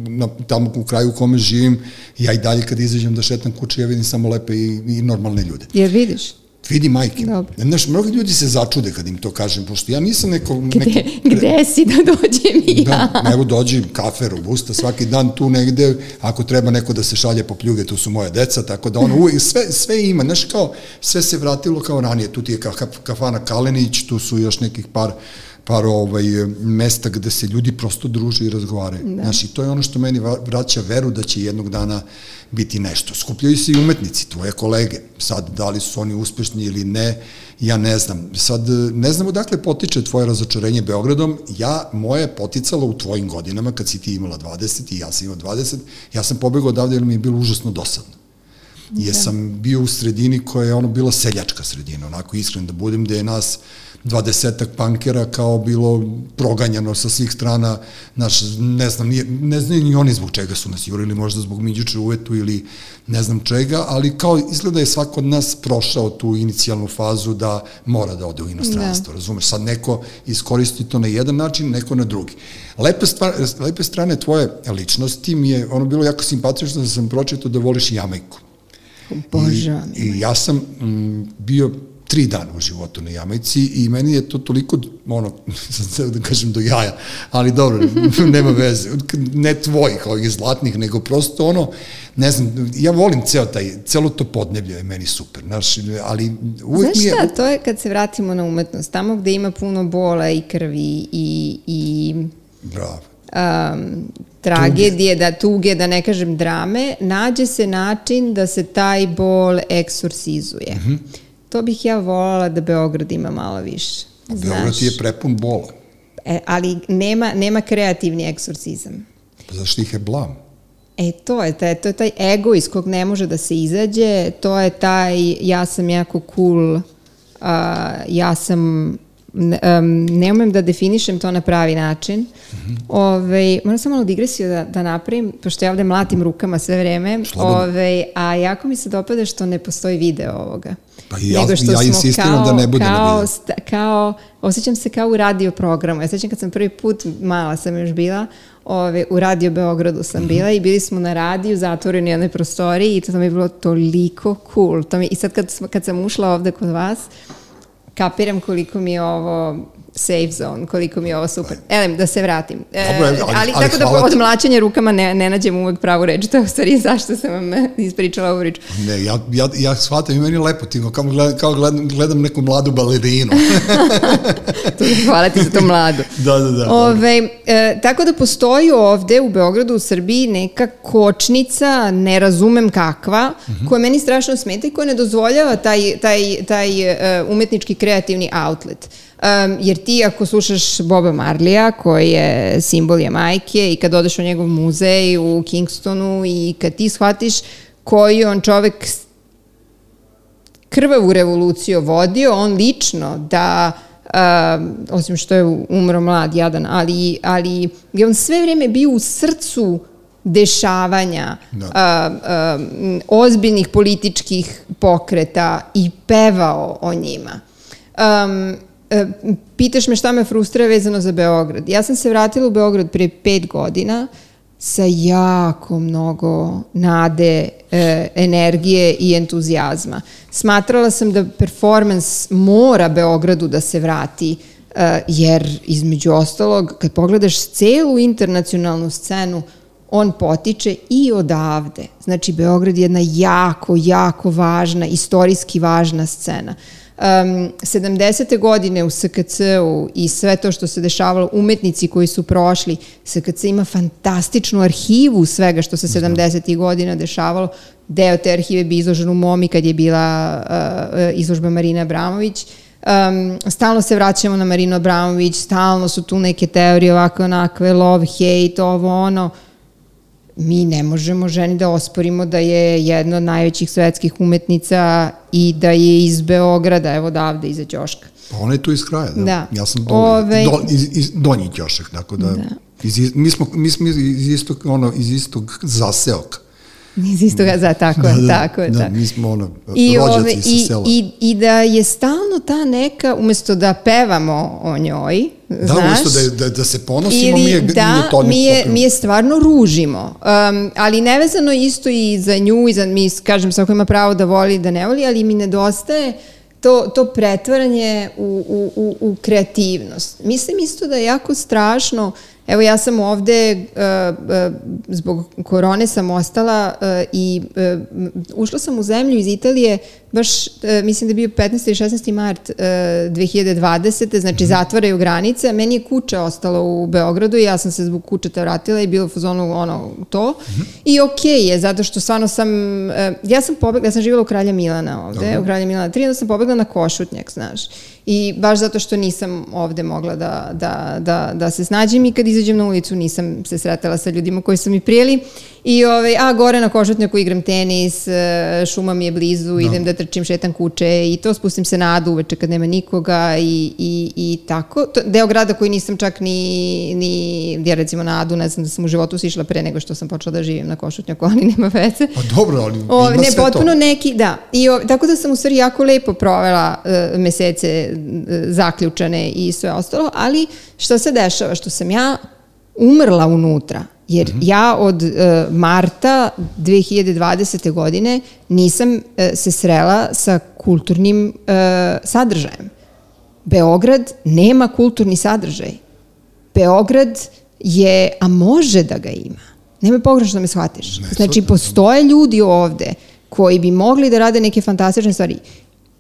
na, tamo u kraju u kome živim, ja i dalje kad izađem da šetam kuće, ja vidim samo lepe i, i normalne ljude. Jer vidiš? Vidi majke. Dobro. Znaš, mnogi ljudi se začude kad im to kažem, pošto ja nisam neko... Gde, neki, gde si da dođem i ja? Da, evo dođi kafe, robusta, svaki dan tu negde, ako treba neko da se šalje po pljuge, tu su moje deca, tako da ono uvijek, sve, sve ima, znaš kao, sve se vratilo kao ranije, tu ti je ka- kafana Kalenić, tu su još nekih par par ovaj, mesta gde se ljudi prosto druže i razgovaraju. Da. Znaš, i to je ono što meni vraća veru da će jednog dana biti nešto. Skupljaju se i umetnici, tvoje kolege. Sad, da li su oni uspešni ili ne, ja ne znam. Sad, ne znam odakle potiče tvoje razočarenje Beogradom. Ja, moje je poticalo u tvojim godinama, kad si ti imala 20 i ja sam imao 20, ja sam pobegao odavde jer mi je bilo užasno dosadno. Jer sam bio u sredini koja je ono bila seljačka sredina, onako iskren da budem, gde je nas dvadesetak pankera kao bilo proganjano sa svih strana, naš, ne znam, nije, ne znaju ni oni zbog čega su nas jurili, možda zbog Miđuče uvetu ili ne znam čega, ali kao izgleda je svako od nas prošao tu inicijalnu fazu da mora da ode u inostranstvo, da. razumeš? Sad neko iskoristi to na jedan način, neko na drugi. Lepe, stvar, lepe strane tvoje ličnosti mi je ono bilo jako simpatično da sam pročitao da voliš Jamajku. Boža I, I ja sam mm, bio tri dana u životu na Jamajci i meni je to toliko, ono, da kažem do jaja, ali dobro, nema veze, ne tvojih, ovih zlatnih, nego prosto ono, ne znam, ja volim ceo taj, celo to podneblje je meni super, znaš, ali uvek Znaš mi je... šta, to je kad se vratimo na umetnost, tamo gde ima puno bola i krvi i, i Bravo. um, tragedije, da tuge, da ne kažem drame, nađe se način da se taj bol eksorcizuje. Mhm. To bih ja volala da Beograd ima malo više. Beograd je prepun bola. E, ali nema, nema kreativni eksorcizam. Pa zašto ih je blam? E, to je, taj, to je taj ego iz kog ne može da se izađe, to je taj ja sam jako cool, uh, ja sam, ne, um, ne umem da definišem to na pravi način. Mm. -hmm. Ove, moram samo malo digresiju da, da napravim, pošto ja ovde mlatim rukama sve vreme, Slobodno. ove, a jako mi se dopada što ne postoji video ovoga. Pa ja- Nego što ja smo insistiram da ne bude na kao, videu. sta- kao, osjećam se kao u radio programu. Ja sećam kad sam prvi put, mala sam još bila, ove, u Radio Beogradu sam bila i bili smo na radiju, zatvoreni u jednoj prostoriji i to mi je bilo toliko cool. To mi, I sad kad, kad sam ušla ovde kod vas, kapiram koliko mi je ovo safe zone, koliko mi je ovo super. Elem, da se vratim. E, Dobro, ali- ali, ali tako da od mlačenja rukama ne, ne nađem uvek pravu reč. To je u stvari zašto sam vam ispričala ovu priču. Ne, ja, ja, ja shvatam i meni lepo, ti kao gledam, kao gledam, gledam neku mladu balerinu. To, hvala ti za to mladu. Da, da, da, Ove, e, tako da postoji ovde u Beogradu, u Srbiji neka kočnica, ne razumem kakva, Mhm. koja meni strašno smeta i koja ne dozvoljava taj, taj, taj e, umetnički kreativni outlet. Um, jer ti ako slušaš Boba Marlija, koji je simbol Jamajke i kad odeš u njegov muzej u Kingstonu i kad ti shvatiš koji je on čovek krvavu revoluciju vodio, on lično da um, osim što je umro mlad, jadan, ali, ali je on sve vreme bio u srcu dešavanja Da. um, um, ozbiljnih političkih pokreta i pevao o njima. Um, pitaš me šta me frustrira vezano za Beograd. Ja sam se vratila u Beograd prije pet godina sa jako mnogo nade, e, energije i entuzijazma. Smatrala sam da performans mora Beogradu da se vrati jer između ostalog, kad pogledaš celu internacionalnu scenu, on potiče i odavde. Znači, Beograd je jedna jako, jako važna, istorijski važna scena. Um, 70. godine u SKC-u i sve to što se dešavalo, umetnici koji su prošli, SKC ima fantastičnu arhivu svega što se 70. godina dešavalo. Deo te arhive bi izložen u Momi kad je bila uh, izložba Marina Abramović. Um, stalno se vraćamo na Marino Abramović, stalno su tu neke teorije ovako onakve, love, hate, ovo ono mi ne možemo ženi da osporimo da je jedna od najvećih svetskih umetnica i da je iz Beograda, evo davde, iza Ćoška. Pa ona je tu iz kraja, da. Da. Ja sam doli, Ove- do, iz, iz donji Ćošak, tako da, Da. Iz, mi, smo, mi smo iz istog, ono, iz istog zaseoka. Iz istoga, za, tako je, tako je. da, tako. mi smo ono, I, ove, i, sela. i, I da je stalno ta neka, umesto da pevamo o njoj, da, znaš, umesto da, da, da se ponosimo, ili mi je, da, mi je to mi je, mi je stvarno ružimo. Um, ali nevezano isto i za nju i za, mi, kažem, svako ima pravo da voli da ne voli, ali mi nedostaje to, to pretvaranje u, u, u, u kreativnost. Mislim isto da je jako strašno, evo ja sam ovde, uh, uh, zbog korone sam ostala uh, i uh, ušla sam u zemlju iz Italije, baš uh, mislim da je bio 15. i 16. mart uh, 2020. Znači zatvaraju granice, meni je kuća ostala u Beogradu i ja sam se zbog kućeta vratila i bilo u fazonu ono to. I okej je, zato što stvarno sam, uh, ja sam pobegla, ja sam živjela u Kralja Milana ovde, Dobro. u Kralja Milana 3, onda sam pobegla na Košutnjak, znaš. I baš zato što nisam ovde mogla da, da, da, da se snađem i kad izađem na ulicu nisam se sretala sa ljudima koji su mi prijeli. I ovaj, a gore na Košutnjaku igram tenis, e, šuma mi je blizu, idem da trčim, šetam kuće i to spustim se na adu uveče kad nema nikoga i, i, i tako. To, deo grada koji nisam čak ni, ni, ja recimo na adu, ne znam da sam u životu sišla pre nego što sam počela da živim na Košutnjaku, ali nema veze. Pa dobro, ali O, ima ne, sve potpuno to. neki, da. I, o, tako da sam u stvari jako lepo provela uh, mesece e, zaključane i sve ostalo, ali što se dešava? Što sam ja umrla unutra, jer Mhm. ja od e, marta 2020. godine nisam e, se srela sa kulturnim e, sadržajem. Beograd nema kulturni sadržaj. Beograd je, a može da ga ima. Nemoj pogrešno da me shvatiš. Ne, znači, postoje ljudi ovde koji bi mogli da rade neke fantastične stvari.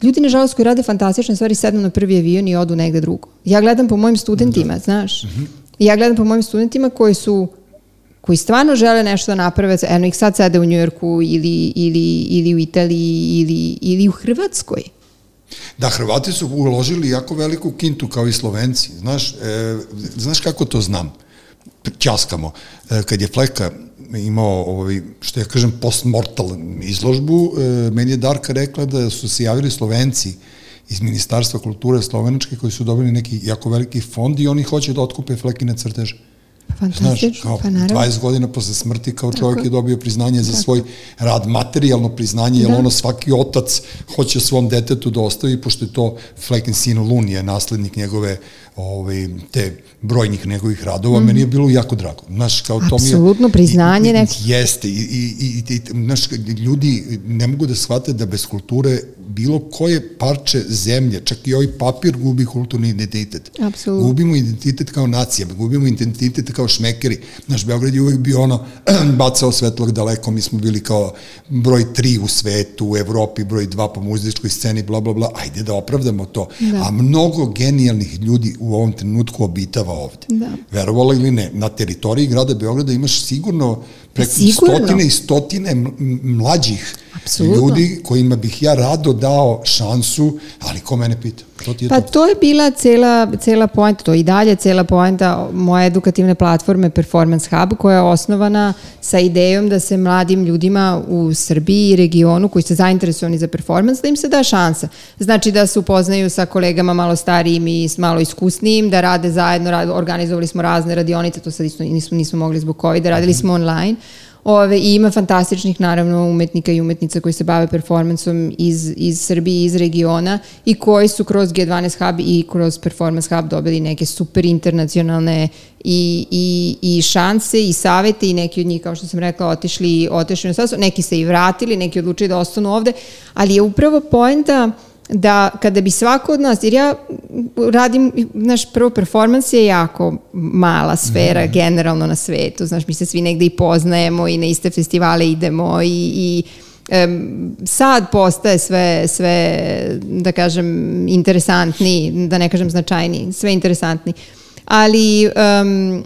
Ljudi, nažalost, koji rade fantastične stvari, sednu na prvi avion i odu negde drugo. Ja gledam po mojim studentima, znaš. Ja gledam po mojim studentima koji su koji stvarno žele nešto da naprave, eno ih sad sede u Njujorku ili, ili, ili u Italiji ili, ili u Hrvatskoj. Da, Hrvati su uložili jako veliku kintu kao i Slovenci. Znaš, e, znaš kako to znam? Ćaskamo. E, kad je Fleka imao, ovaj, što ja kažem, postmortal izložbu, e, meni je Darka rekla da su se javili Slovenci iz Ministarstva kulture Slovenačke koji su dobili neki jako veliki fond i oni hoće da otkupe Flekine crteže. Znaš, Fantastično, kao pa naravno. 20 godina posle smrti kao čovjek Tako. je dobio priznanje za svoj rad, materijalno priznanje, jer Da. ono svaki otac hoće svom detetu da ostavi, pošto je to Flekin sin Lun je naslednik njegove ovaj, te brojnih njegovih radova, meni je bilo jako drago. Znaš, kao to mi je... Mhm. Apsolutno, priznanje i- i-. Jeste, i, i, i, i znaš, ljudi ne mogu da shvate da bez kulture bilo koje parče zemlje, čak i ovaj papir gubi kulturni identitet. Apsolutno. Gubimo identitet kao nacija, gubimo identitet kao šmekeri. Naš Beograd je uvek bio ono, bacao svetlog daleko, mi smo bili kao broj tri u svetu, u Evropi, broj dva po muzičkoj sceni, bla, bla, bla, ajde da opravdamo to. Da. A mnogo genijalnih ljudi u ovom trenutku obitava ovde. Da. Verovala ili ne, na teritoriji grada Beograda imaš sigurno preko Sigurno. stotine i stotine mlađih Apsolutno. ljudi kojima bih ja rado dao šansu, ali ko mene pita? To ti je Pa to. to je bila cela, cela poenta, to i dalje cela poenta moje edukativne platforme Performance Hub koja je osnovana sa idejom da se mladim ljudima u Srbiji i regionu koji su zainteresovani za performance, da im se da šansa. Znači da se upoznaju sa kolegama malo starijim i s malo iskusnijim, da rade zajedno, rad, organizovali smo razne radionice, to sad isto nismo, nismo mogli zbog COVID, radili smo online. Ove, I ima fantastičnih, naravno, umetnika i umetnica koji se bave performansom iz, iz Srbije iz regiona i koji su kroz G12 Hub i kroz Performance Hub dobili neke super internacionalne i, i, i šanse i savete i neki od njih, kao što sam rekla, otišli, otišli na neki se i vratili, neki odlučili da ostanu ovde, ali je upravo poenta da kada bi svako od nas, jer ja radim, naš prvo performans je jako mala sfera mm. generalno na svetu, znaš, mi se svi negde i poznajemo i na iste festivale idemo i, i um, sad postaje sve, sve, da kažem, interesantniji, da ne kažem značajniji, sve interesantniji. Ali um,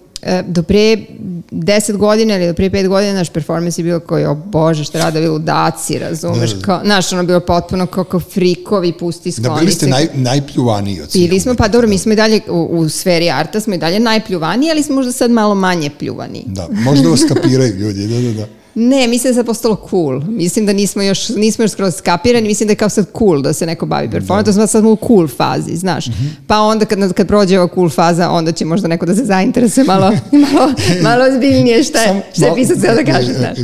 do pre 10 godina ili do pre 5 godina naš performans je bio koji, o bože, šta rada vi ludaci, razumeš, da, da. kao, znaš, ono bilo potpuno kao, kao frikovi, pusti sklonice. Da, bili ste naj, najpljuvaniji od svih. Bili smo, pa dobro, mi smo i dalje u, u sferi arta, smo i dalje najpljuvaniji, ali smo možda sad malo manje pljuvani. Da, možda vas kapiraju ljudi, da, da, da. Ne, mislim da je sad postalo cool. Mislim da nismo još, nismo još skroz skapirani, mislim da je kao sad cool da se neko bavi performansom, da. sad smo u cool fazi, znaš. Mm -hmm. Pa onda kad, kad prođe ova cool faza, onda će možda neko da se zainteresuje malo, malo, malo ozbiljnije šta je, šta je pisac da kaže, znaš.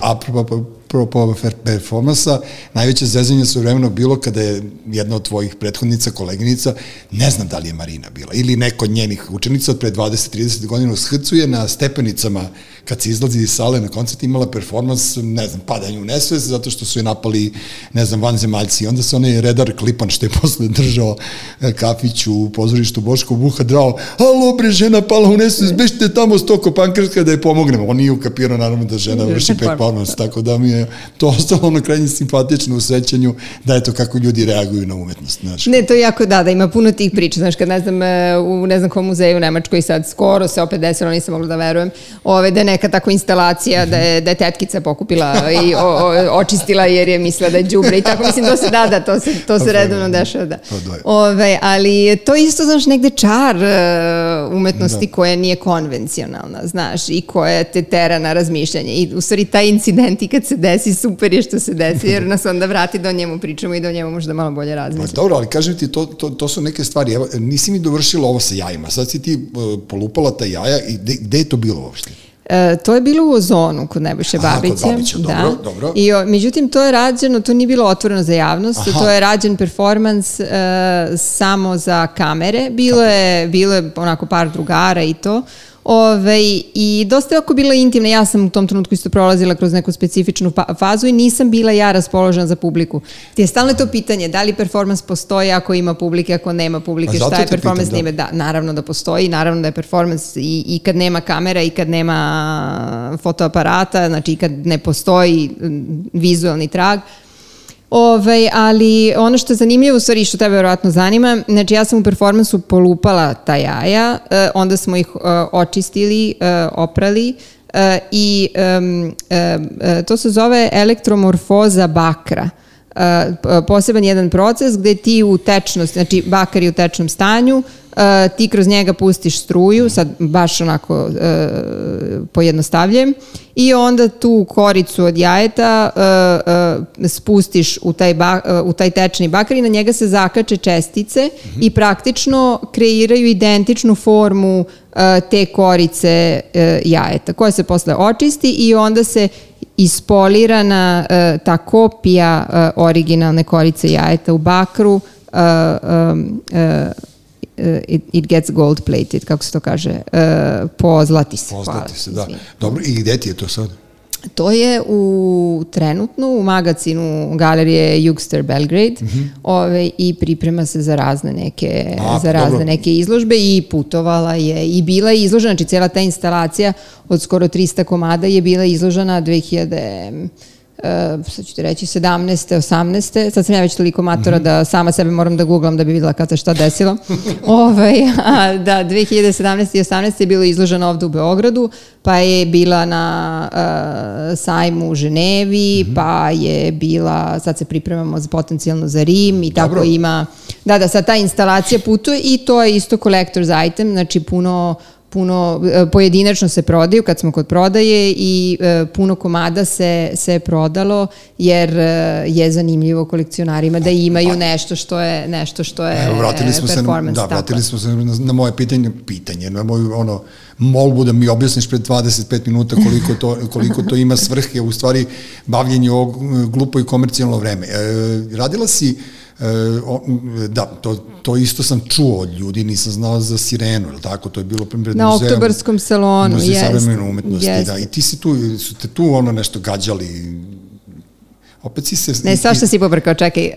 Apropo pro performansa, najveće zezanje su vremeno bilo kada je jedna od tvojih prethodnica, koleginica, ne znam da li je Marina bila, ili neko od njenih učenica od pre 20-30 godina ushrcuje na stepenicama kad se izlazi iz sale na koncert imala performans, ne znam, padanje u nesvez, zato što su je napali, ne znam, vanzemaljci. I onda se onaj redar Klipan, što je posle držao e, kafić u pozorištu Boško Buha, drao, alo bre, žena pala u nesvez, bešte tamo stoko pankrska da je pomognemo. On nije ukapirao, naravno, da žena vrši performans, tako da mi je to ostalo na krajnje simpatično u sećanju, da je to kako ljudi reaguju na umetnost. Znaš. Ne, to je jako, da, da ima puno tih priča, znaš, kad ne znam, e, u ne znam kom muzeju u Nemačkoj sad skoro se opet desilo, nisam mogla da verujem, ove, da neka tako instalacija da je, da je tetkica pokupila i o, o, očistila jer je mislila da je džubre i tako mislim to se da, da, to se, to se redovno dešava, da. Ove, ali to isto, znaš, negde čar uh, umetnosti da. koja nije konvencionalna, znaš, i koja te tera na razmišljanje. I u stvari taj incident i kad se desi, super je što se desi, jer nas onda vrati da o njemu pričamo i da o njemu možda malo bolje razmišljamo. Pa, dobro, ali kažem ti, to, to, to su neke stvari. Evo, nisi mi dovršila ovo sa jajima. Sad si ti uh, polupala ta jaja i gde je to bilo uopšte? E, to je bilo u ozonu kod Nebojše Babiće. Aha, kod Babića, da. dobro, dobro. I, o, međutim, to je rađeno, to nije bilo otvoreno za javnost, Aha. to je rađen performans e, samo za kamere. Bilo je, bilo je onako par drugara i to. Ove, I dosta je oko bila intimna, ja sam u tom trenutku isto prolazila kroz neku specifičnu fazu i nisam bila ja raspoložena za publiku. Ti je stalno to pitanje, da li performans postoji ako ima publike, ako nema publike, šta je performans pitam, da. da. naravno da postoji, naravno da je performans i, i kad nema kamera i kad nema fotoaparata, znači i kad ne postoji vizualni trag, Ovaj, ali ono što je zanimljivo, u stvari što tebe verovatno zanima, znači ja sam u performansu polupala ta jaja, eh, onda smo ih eh, očistili, eh, oprali eh, i eh, eh, to se zove elektromorfoza bakra. Eh, poseban jedan proces gde ti u tečnost, znači bakar je u tečnom stanju, ti kroz njega pustiš struju, sad baš onako pojednostavljujem, i onda tu koricu od jajeta spustiš u taj, u taj tečni bakar i na njega se zakače čestice i praktično kreiraju identičnu formu te korice jajeta, koja se posle očisti i onda se ispolirana uh, ta kopija uh, originalne korice jajeta u bakru uh, um, uh, uh, it, it gets gold plated, kako se to kaže, uh, pozlati se. Pozlati se, da. Izvim. Dobro, i gde ti je to sad? To je u trenutno u magazinu galerije Jugster Belgrade mm -hmm. ove, i priprema se za razne neke A, za razne dobro. neke izložbe i putovala je i bila je izložena, znači cijela ta instalacija od skoro 300 komada je bila izložena 2000 uh, sad ću ti reći, 17. 18. Sad sam ja već toliko matora mm -hmm. da sama sebe moram da googlam da bi videla kada se šta desilo. ovaj, a, da, 2017. i 18. je bilo izloženo ovde u Beogradu, pa je bila na uh, sajmu u Ženevi, mm -hmm. pa je bila, sad se pripremamo za potencijalno za Rim i Dobro. tako ima, da, da, sad ta instalacija putuje i to je isto collector's item, znači puno puno, e, pojedinačno se prodaju kad smo kod prodaje i e, puno komada se, se prodalo jer e, je zanimljivo kolekcionarima da imaju pa- nešto što je nešto što je Evo, vratili smo se, da, vratili smo se na, na moje pitanje, pitanje, na moju ono, molbu da mi objasniš pred 25 minuta koliko to, koliko to ima svrhe, u stvari bavljenje ovog glupo i komercijalno vreme. E, radila si o, da, to, to isto sam čuo od ljudi, nisam znao za sirenu, ili tako, to je bilo pred Na oktobarskom salonu, muzej savremene umetnosti, jest. da, i ti si tu, su te tu ono nešto gađali, opet si se... Ne, svašta si pobrkao, čekaj. Uh,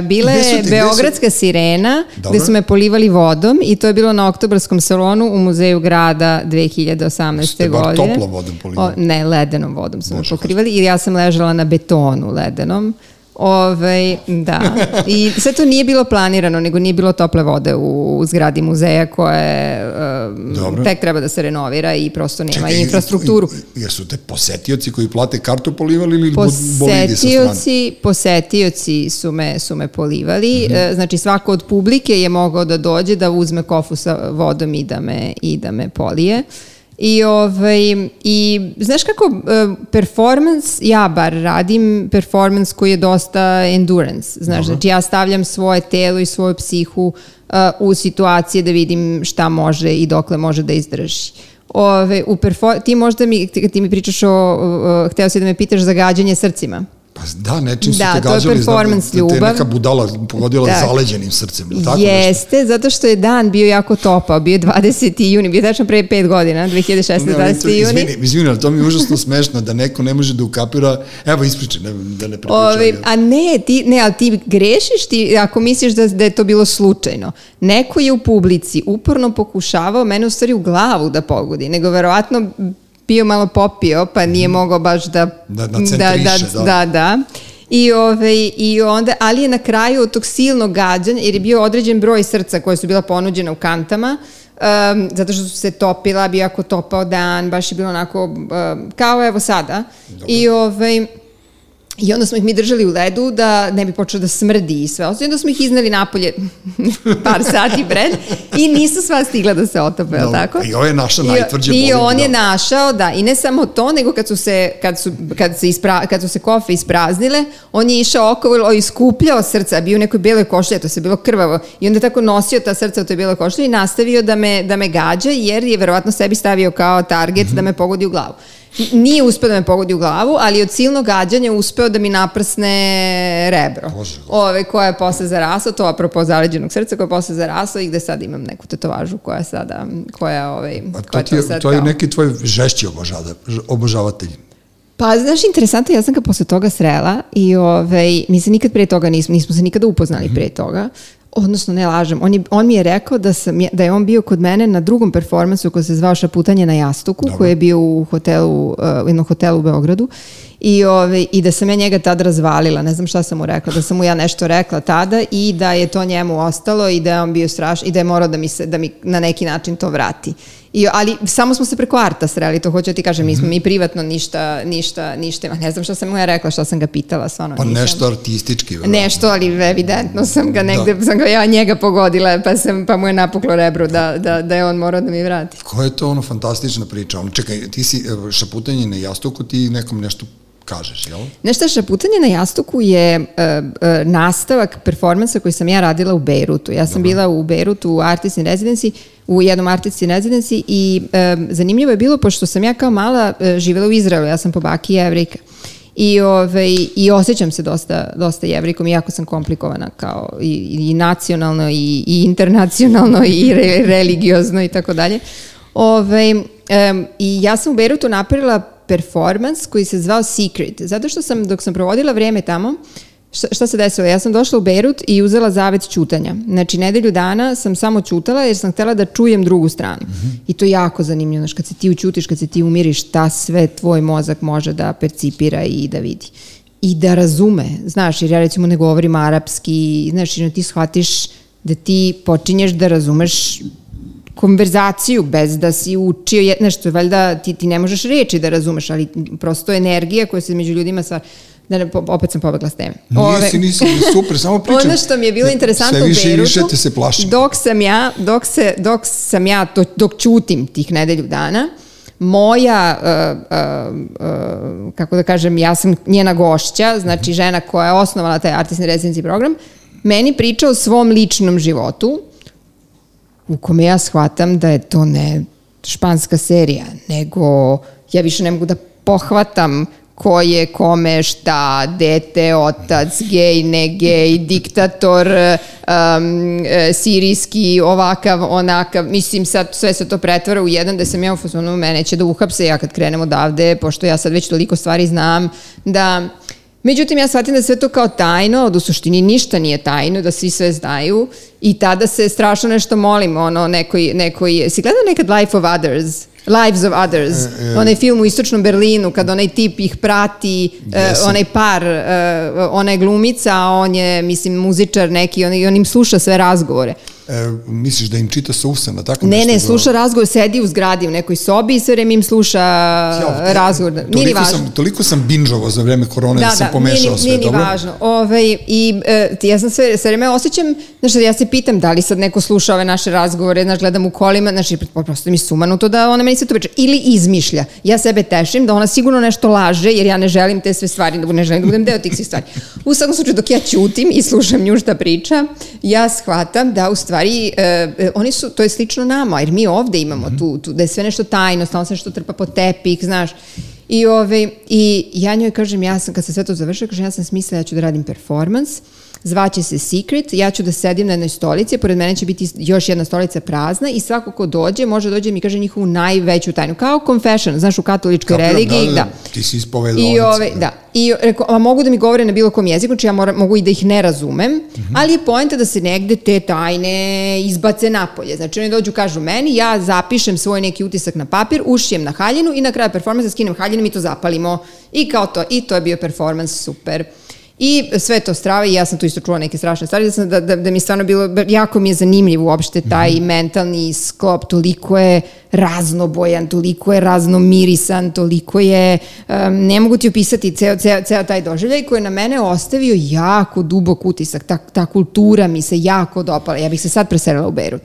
uh, bila je ti- gde su- Beogradska sirena, Dobro. gde su me polivali vodom i to je bilo na oktobarskom salonu u Muzeju grada 2018. Ste bar godine. toplom vodom polivali? O, ne, ledenom vodom su me pokrivali i ja sam ležala na betonu ledenom. Ove, da. I sve to nije bilo planirano, nego nije bilo tople vode u, u zgradi muzeja koje um, Dobro. tek treba da se renovira i prosto nema Čekaj, infrastrukturu. Jer su te posetioci koji plate kartu polivali ili bolidi sa strane? Posetioci, posetioci su me, su me polivali, Mhm. e, znači svako od publike je mogao da dođe da uzme kofu sa vodom i da me, i da me polije. I, ovaj, I znaš kako e, performance, ja bar radim performance koji je dosta endurance. Znaš, znači ja stavljam svoje telo i svoju psihu e, u situacije da vidim šta može i dokle može da izdrži. Ove, u perfor- ti možda mi, ti, ti mi pričaš o, o, hteo si da me pitaš za gađanje srcima. Pa da, nečim su Da, te to je gađali, znam, performance da te ljubav. neka budala pogodila Da. zaleđenim srcem, ili tako nešto? Jeste, zato što je dan bio jako topao, bio je 20. juni, bio je tačno pre 5 godina, 2016. Ne, ali 20. to- juni. Izvini, izvini, ali to mi je užasno smešno da neko ne može da ukapira, evo ispričaj, ne, da ne prepričam. Ove, a ne, ti, ne, ali ti grešiš ti ako misliš da, da je to bilo slučajno. Neko je u publici uporno pokušavao mene u stvari u glavu da pogodi, nego verovatno bio malo popio, pa nije mogao baš da... Da nacentriše, da. da, da. I, ove, I onda, ali je na kraju od tog silnog gađanja, jer je bio određen broj srca koje su bila ponuđena u kantama, um, zato što su se topila, bio jako topao dan, baš je bilo onako, um, kao evo sada. I ovaj, I onda smo ih mi držali u ledu da ne bi počelo da smrdi i sve. I onda smo ih iznali napolje par sati pred i nisu sva stigla da se otope, Dobro. tako? I ovo je naša I- najtvrđa I bolid, on je da. našao, da, i ne samo to, nego kad su se, kad su, kad se, ispra, kad su se kofe ispraznile, on je išao okolo i iskupljao srca, bio u nekoj beloj košlji, to se bilo krvavo, i onda je tako nosio ta srca u toj beloj košlji i nastavio da me, da me gađa, jer je verovatno sebi stavio kao target da me pogodi u glavu. Nije uspeo da me pogodi u glavu, ali od silnog gađanja uspeo da mi naprsne rebro. Bože, Ove, koja je posle zarasla, to apropo zaleđenog srca, koja je posle zarasla i gde sad imam neku tetovažu koja sada, koja, ovaj, A to, koja ti je, sad to je kao- neki tvoj žešći obožada, obožavatelj. Pa, znaš, interesantno, ja sam ga posle toga srela i ovaj, mi se nikad pre toga nismo, nismo se nikada upoznali pre toga. Odnosno, ne lažem, on, je, on mi je rekao da, sam, da je on bio kod mene na drugom performansu koji se zvao Šaputanje na jastuku, koji je bio u hotelu, uh, u jednom hotelu u Beogradu. I, ovaj, I da sam ja njega tad razvalila, ne znam šta sam mu rekla, da sam mu ja nešto rekla tada i da je to njemu ostalo i da je on bio strašan i da je morao da mi, se, da mi na neki način to vrati. I, ali samo smo se preko Arta sreli, to hoću da ti kažem, nismo mi privatno ništa, ništa, ništa, ne znam šta sam mu ja rekla, šta sam ga pitala, stvarno Pa nisam. nešto artistički. verovatno. Nešto, ali evidentno sam ga negde, sam ga ja njega pogodila, pa, sam, pa mu je napuklo rebro da, da, da je on morao da mi vrati. Koja je to ono fantastična priča? Ono, čekaj, ti si evo, šaputanje na jastuku, ti nekom nešto kažeš, jel? Nešto šaputanje na jastuku je uh, uh, nastavak performansa koji sam ja radila u Beirutu. Ja sam bila u Beirutu u Artist in Residency, u jednom Artist in Residency i um, zanimljivo je bilo pošto sam ja kao mala uh, živela u Izraelu, ja sam po baki jevrika. I, ovaj, I osjećam se dosta, dosta jevrikom, iako sam komplikovana kao i, i nacionalno i, i internacionalno i re, religiozno i tako dalje. Ovaj, em, I ja sam u Beirutu napravila performance koji se zvao Secret, zato što sam, dok sam provodila vreme tamo, šta, šta se desilo? Ja sam došla u Beirut i uzela zavet čutanja. Znači, nedelju dana sam samo čutala jer sam htela da čujem drugu stranu. I to je jako zanimljivo, znaš, kad se ti učutiš, kad se ti umiriš, šta sve tvoj mozak može da percipira i da vidi. I da razume, znaš, jer ja recimo ne govorim arapski, znaš, ti shvatiš da ti počinješ da razumeš konverzaciju bez da si učio je, nešto, valjda ti, ti ne možeš reči da razumeš, ali prosto energija koja se među ljudima sva, da ne, opet sam pobegla s teme. Nisi, nisi, super, samo pričam. Ono što mi je bilo interesantno Sve više u Beirutu, više te se plašim. dok sam ja, dok, se, dok sam ja, to, dok čutim tih nedelju dana, moja, uh, uh, uh, kako da kažem, ja sam njena gošća, znači žena koja je osnovala taj Artist in Residency program, meni priča o svom ličnom životu, u kome ja shvatam da je to ne španska serija, nego ja više ne mogu da pohvatam ko je kome šta, dete, otac, gej, ne gej, diktator, um, sirijski, ovakav, onakav, mislim sad sve se to pretvara u jedan da sam ja u fazonu, mene će da uhapse ja kad krenem odavde, pošto ja sad već toliko stvari znam, da Međutim, ja shvatim da sve to kao tajno, od u suštini ništa nije tajno, da svi sve znaju i tada se strašno nešto molim, ono, nekoj, nekoj, si gledao nekad Life of Others? Lives of Others, e, e, onaj film u istočnom Berlinu, kad onaj tip ih prati, e, onaj par, e, ona je glumica, a on je, mislim, muzičar neki, on, on im sluša sve razgovore. E, misliš da im čita sa usana, tako Ne, ne, sluša razgovor, sedi u zgradi u nekoj sobi i sve vreme im sluša ja, razgovor. Nije toliko ni važno. Sam, toliko sam binžovao za vreme korone da, da sam pomešao nije, sve, nije dobro? Nije ni važno. Ove, ovaj, I e, ja sam sve, sve vreme osjećam, znaš, ja se pitam da li sad neko sluša ove naše razgovore, znaš, gledam u kolima, znaš, prosto mi sumanuto da ona meni sve to priča. Ili izmišlja. Ja sebe tešim da ona sigurno nešto laže, jer ja ne želim te sve stvari, da ne želim da budem deo tih svih stvari. U svakom slučaju, dok ja ćutim i slušam nju šta priča, ja shvatam da u stvari e, E, oni su, to je slično nama, jer mi ovde imamo mm -hmm. tu, tu, da je sve nešto tajno, stalno se nešto trpa po tepik, znaš. I, ove, I ja njoj kažem, ja sam, kad se sve to završila, kažem, ja sam smislila, ja ću da radim performance, zvaće se Secret, ja ću da sedim na jednoj stolici, pored mene će biti još jedna stolica prazna i svako ko dođe, može dođe i mi kaže njihovu najveću tajnu, kao confession, znaš, u katoličkoj Kapiram, religiji, da, da, da. Ti si ispovedala. I ove, da. I reko, a mogu da mi govore na bilo kom jeziku, znači ja moram, mogu i da ih ne razumem, mm -hmm. ali je poenta da se negde te tajne izbace napolje. Znači oni dođu, kažu meni, ja zapišem svoj neki utisak na papir, ušijem na haljinu i na kraju performansa skinem haljinu i to zapalimo. I kao to, i to je bio performans super. I sve to strava i ja sam tu isto čula neke strašne stvari, da, sam, da, da, da mi stvarno bilo, jako mi je zanimljiv uopšte taj mm mentalni sklop, toliko je raznobojan, toliko je raznomirisan, toliko je, um, ne mogu ti opisati ceo, ceo, ceo taj doživljaj koji je na mene ostavio jako dubok utisak, ta, ta kultura mi se jako dopala, ja bih se sad preselila u Beirut.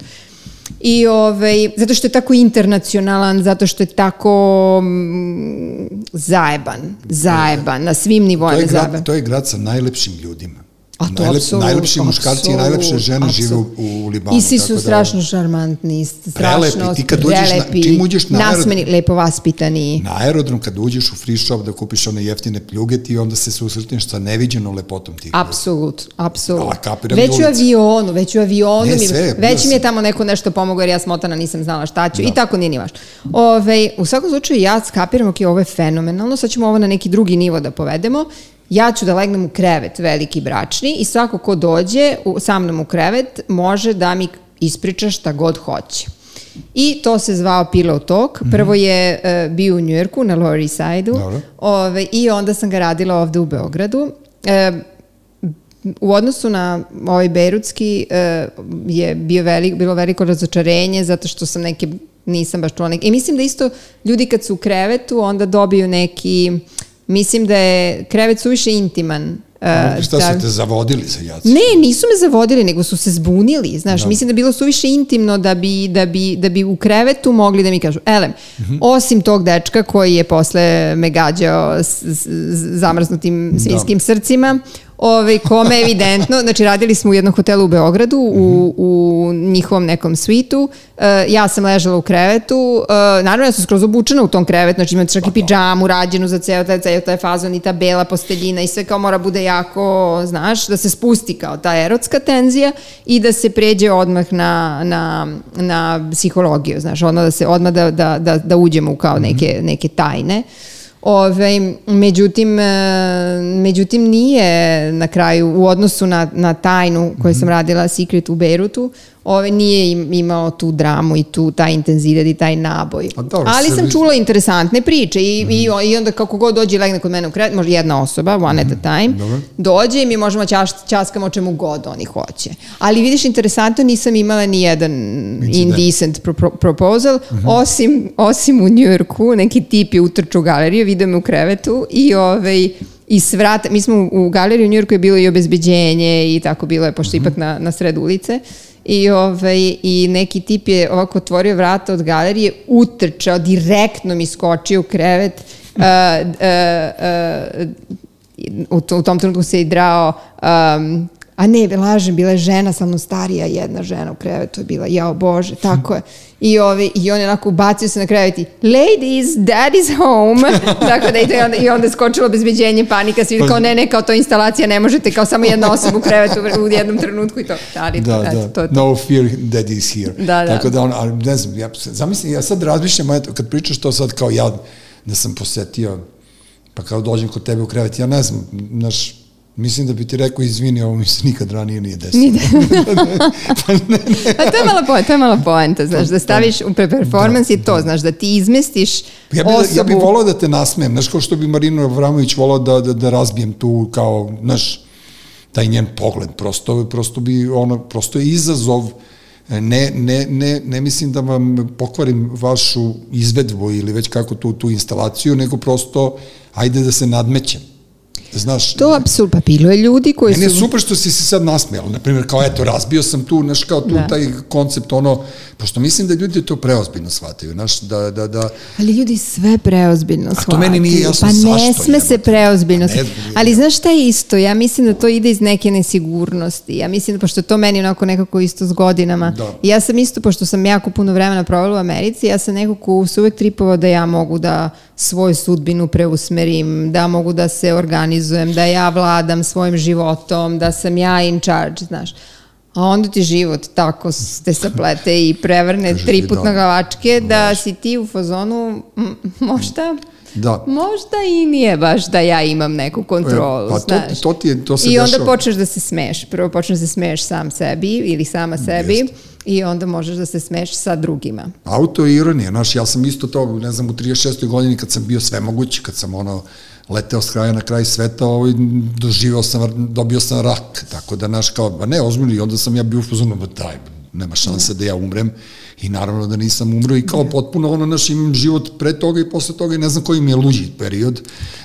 I ovaj, zato što je tako internacionalan, zato što je tako mm, zajeban, zajeban, na svim nivoima zajeban. To je grad sa najlepšim ljudima. A to Najlep. Najlepši muškarci i najlepše žene žive u, u Libanu. I svi su da, strašno šarmantni, strašno prelepi. Ti kad uđeš na, čim uđeš na nasmeni, aerodrom, lepo vaspitani. Na aerodrom kad uđeš u free shop da kupiš one jeftine pljuge ti onda se susretneš sa neviđenom lepotom tih. Apsolut, apsolut. Već u avionu, već u avionu, ne, mi, sve, već mi je tamo neko nešto pomogao jer ja smotana nisam znala šta ću da. i tako nije ni važno. Ove, u svakom slučaju ja skapiram, ok, ovo je fenomenalno, sad ćemo ovo na neki drugi nivo da povedemo ja ću da legnem u krevet veliki bračni i svako ko dođe u, sa mnom u krevet može da mi ispriča šta god hoće. I to se zvao Pillow Talk. Mhm. Prvo je uh, bio u Njujorku na Lower East Side-u ove, i onda sam ga radila ovde u Beogradu. E, u odnosu na ovaj Berutski e, je bio velik, bilo veliko razočarenje zato što sam neke nisam baš čula neke. I mislim da isto ljudi kad su u krevetu onda dobiju neki Mislim da je krevet suviše intiman. Uh, šta da, su te zavodili sa jaci? Ne, nisu me zavodili, nego su se zbunili. Znaš, da. mislim da je bilo suviše intimno da bi, da, bi, da bi u krevetu mogli da mi kažu, elem, uh mhm. -huh. osim tog dečka koji je posle me gađao s, s, s zamrznutim svinskim da. srcima, ovaj, kome evidentno, znači radili smo u jednom hotelu u Beogradu, u, u njihovom nekom svitu, uh, ja sam ležala u krevetu, uh, naravno ja sam skroz obučena u tom krevetu, znači imam čak i pidžamu rađenu za ceo taj, ceo taj fazon i ta bela posteljina i sve kao mora bude jako, znaš, da se spusti kao ta erotska tenzija i da se pređe odmah na, na, na psihologiju, znaš, odmah da se, odmah da, da, da, da uđemo u kao neke, neke tajne. Uh, Ove, međutim, e, međutim nije na kraju u odnosu na, na tajnu koju sam mhm. radila Secret u Beirutu, ove, nije imao tu dramu i tu taj intenzitet i taj naboj. Dobro, Ali sam čula interesantne priče i, mm. i, i onda kako god dođe i legne kod mene u kret, može jedna osoba, one mm. at a mhm. time, dobro. dođe i mi možemo čaš, časkamo čemu god oni hoće. Ali vidiš, interesantno, nisam imala ni jedan indecent pro, pro, proposal, mm -hmm. osim, osim u Njujorku, neki tip je utrču u galeriju, vidio me u krevetu i ovaj, i svrata, mi smo u, u galeriji u Njujorku je bilo i obezbeđenje i tako bilo je, pošto mm -hmm. ipak na, na sred ulice. I, ovaj, I neki tip je ovako otvorio vrata od galerije, utrčao, direktno mi skočio u krevet, uh, uh, uh, u, u tom trenutku se i drao um, a ne, lažem, bila je žena, samo starija jedna žena u krevetu je bila, jao Bože, tako je. I, ovi, i on je onako ubacio se na krevet i ladies, dad is home. tako da i, onda, i onda je skočilo bezbeđenje, panika, svi kao ne, ne, kao to instalacija, ne možete, kao samo jedna osoba u krevetu u jednom trenutku i to. Ali, da, eto, da. To, to. No fear dad is here. Da, da. Tako da on, ali ne znam, ja, zamislim, ja sad razmišljam, eto, kad pričaš to sad kao ja, da sam posetio pa kao dođem kod tebe u krevet, ja ne znam, znaš, Mislim da bi ti rekao, izvini, ovo mi se nikad ranije nije desilo. Nije pa ne, ne. A to je mala poenta, to je mala poenta, znaš, da staviš u performans da, i to, da. znaš, da ti izmestiš ja bi, osobu... Ja bih volao da te nasmem, znaš, kao što bi Marino Avramović volao da, da, da razbijem tu, kao, znaš, taj njen pogled, prosto, prosto bi, ono, prosto je izazov, ne, ne, ne, ne mislim da vam pokvarim vašu izvedbu ili već kako tu, tu instalaciju, nego prosto, ajde da se nadmećem Znaš, to apsurd, pa bilo je ljudi koji meni su... Meni je super što si se sad nasmijala, na primjer, kao eto, razbio sam tu, znaš, kao tu da. taj koncept, ono, pošto mislim da ljudi to preozbiljno shvataju, znaš, da, da, da... Ali ljudi sve preozbiljno shvataju. A to meni nije jasno pa zašto. Pa ne sme se preozbiljno pa ne, Ali znaš šta je isto? Ja mislim da to ide iz neke nesigurnosti. Ja mislim da, pošto to meni onako nekako isto s godinama, da. ja sam isto, pošto sam jako puno vremena provela u Americi, ja sam neko ko se uvek tripovao da ja mogu da svoju sudbinu preusmerim, da mogu da se organizujem, da ja vladam svojim životom, da sam ja in charge, znaš. A onda ti život tako te saplete i prevrne tri put na gavačke da si ti u fazonu možda Da. Možda i nije baš da ja imam neku kontrolu, pa znaš. To, to, ti je, to se I onda dešava. počneš da se smeš. Prvo počneš da se smeš sam sebi ili sama sebi. Jeste i onda možeš da se smeš sa drugima. Auto je ironija, znaš, ja sam isto to, ne znam, u 36. godini kad sam bio sve mogući, kad sam ono, leteo s kraja na kraj sveta, ovaj, doživao sam, dobio sam rak, tako da, znaš, kao, ba ne, ozbiljno, i onda sam ja bio u fazonu, ba daj, nema šanse da ja umrem, I naravno da nisam umro i kao potpuno ono, naš imam život pre toga i posle toga i ne znam koji mi je luđi period,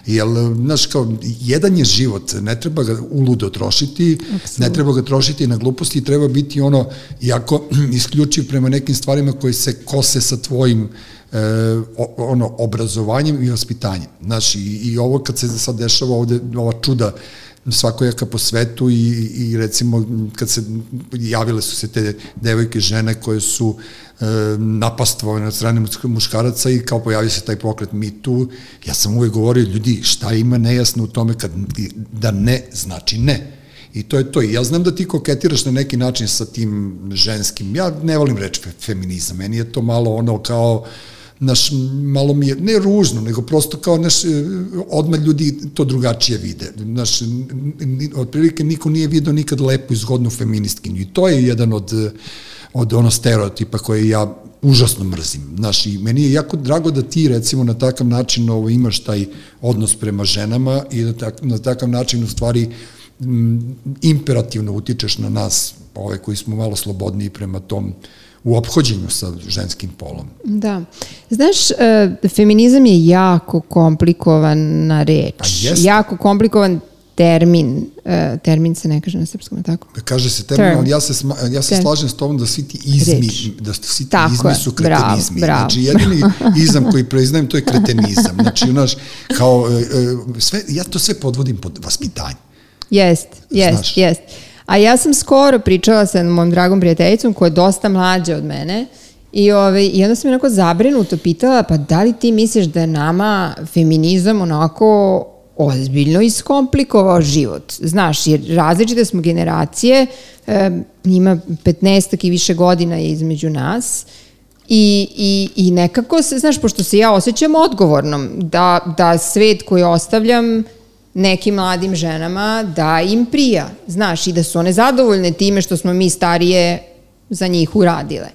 jer, znaš, kao, jedan je život, ne treba ga uludo trošiti, Absolut. ne treba ga trošiti na gluposti, treba biti ono, jako isključiv prema nekim stvarima koji se kose sa tvojim e, ono, obrazovanjem i vaspitanjem. Znaš, i, i ovo kad se sad dešava ovde, ova čuda svakojaka po svetu i, i recimo kad se javile su se te devojke žene koje su e, napastvovane od strane muškaraca i kao pojavio se taj pokret Me Too, ja sam uvek govorio ljudi šta ima nejasno u tome kad, da ne znači ne. I to je to. I ja znam da ti koketiraš na neki način sa tim ženskim. Ja ne volim reći feminizam. Meni je to malo ono kao naš, malo mi je, ne ružno, nego prosto kao, naš, e, odmah ljudi to drugačije vide. Naš, otprilike niko nije vidio nikad lepu i zgodnu feministkinju i to je jedan od, od ono stereotipa koje ja užasno mrzim. Znaš, i meni je jako drago da ti recimo na takav način ovo, imaš taj odnos prema ženama i da tak, na takav način u stvari m, imperativno utičeš na nas, ove koji smo malo slobodniji prema tom u ophođenju sa ženskim polom. Da. Znaš, uh, feminizam je jako komplikovana reč. Pa jako komplikovan termin. Uh, termin se ne kaže na srpskom, tako? Da kaže se termin, Term. ali ja se, sma, ja se slažem s tobom da svi ti izmi, reč. da svi ti tako izmi su kretenizmi. Bravo, bravo. Znači, jedini izam koji proiznajem, to je kretenizam. Znači, znaš, kao, uh, sve, ja to sve podvodim pod vaspitanje. Jest, jest, jest. A ja sam skoro pričala sa mojom dragom prijateljicom koja je dosta mlađa od mene i, ove, ovaj, i onda sam je onako zabrinuto pitala pa da li ti misliš da je nama feminizam onako ozbiljno iskomplikovao život. Znaš, jer različite smo generacije, e, ima 15 i više godina između nas I, i, I nekako se, znaš, pošto se ja osjećam odgovornom da, da svet koji ostavljam nekim mladim ženama da im prija, znaš, i da su one zadovoljne time što smo mi starije za njih uradile.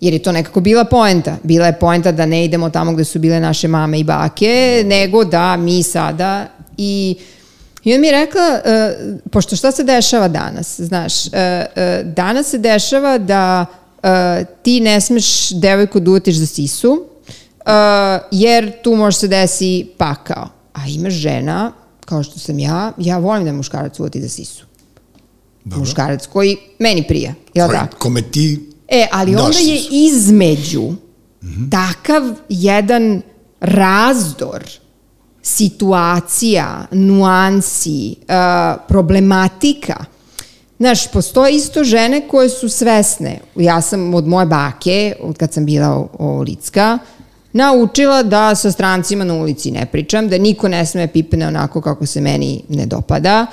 Jer je to nekako bila poenta. Bila je poenta da ne idemo tamo gde su bile naše mame i bake, nego da mi sada i I on mi je rekla, uh, pošto šta se dešava danas, znaš, uh, uh, danas se dešava da uh, ti ne smeš devojku da utiš za sisu, uh, jer tu može se desi pakao. A ima žena kao što sam ja, ja volim da muškarac uvoti za sisu. Dobro. Muškarac koji meni prija, jel koji, tako? Kome ti E, ali onda je između mm -hmm. takav jedan razdor situacija, nuansi, uh, problematika. Znaš, postoje isto žene koje su svesne. Ja sam od moje bake, od kad sam bila Licka, naučila da sa strancima na ulici ne pričam, da niko ne sme pipne onako kako se meni ne dopada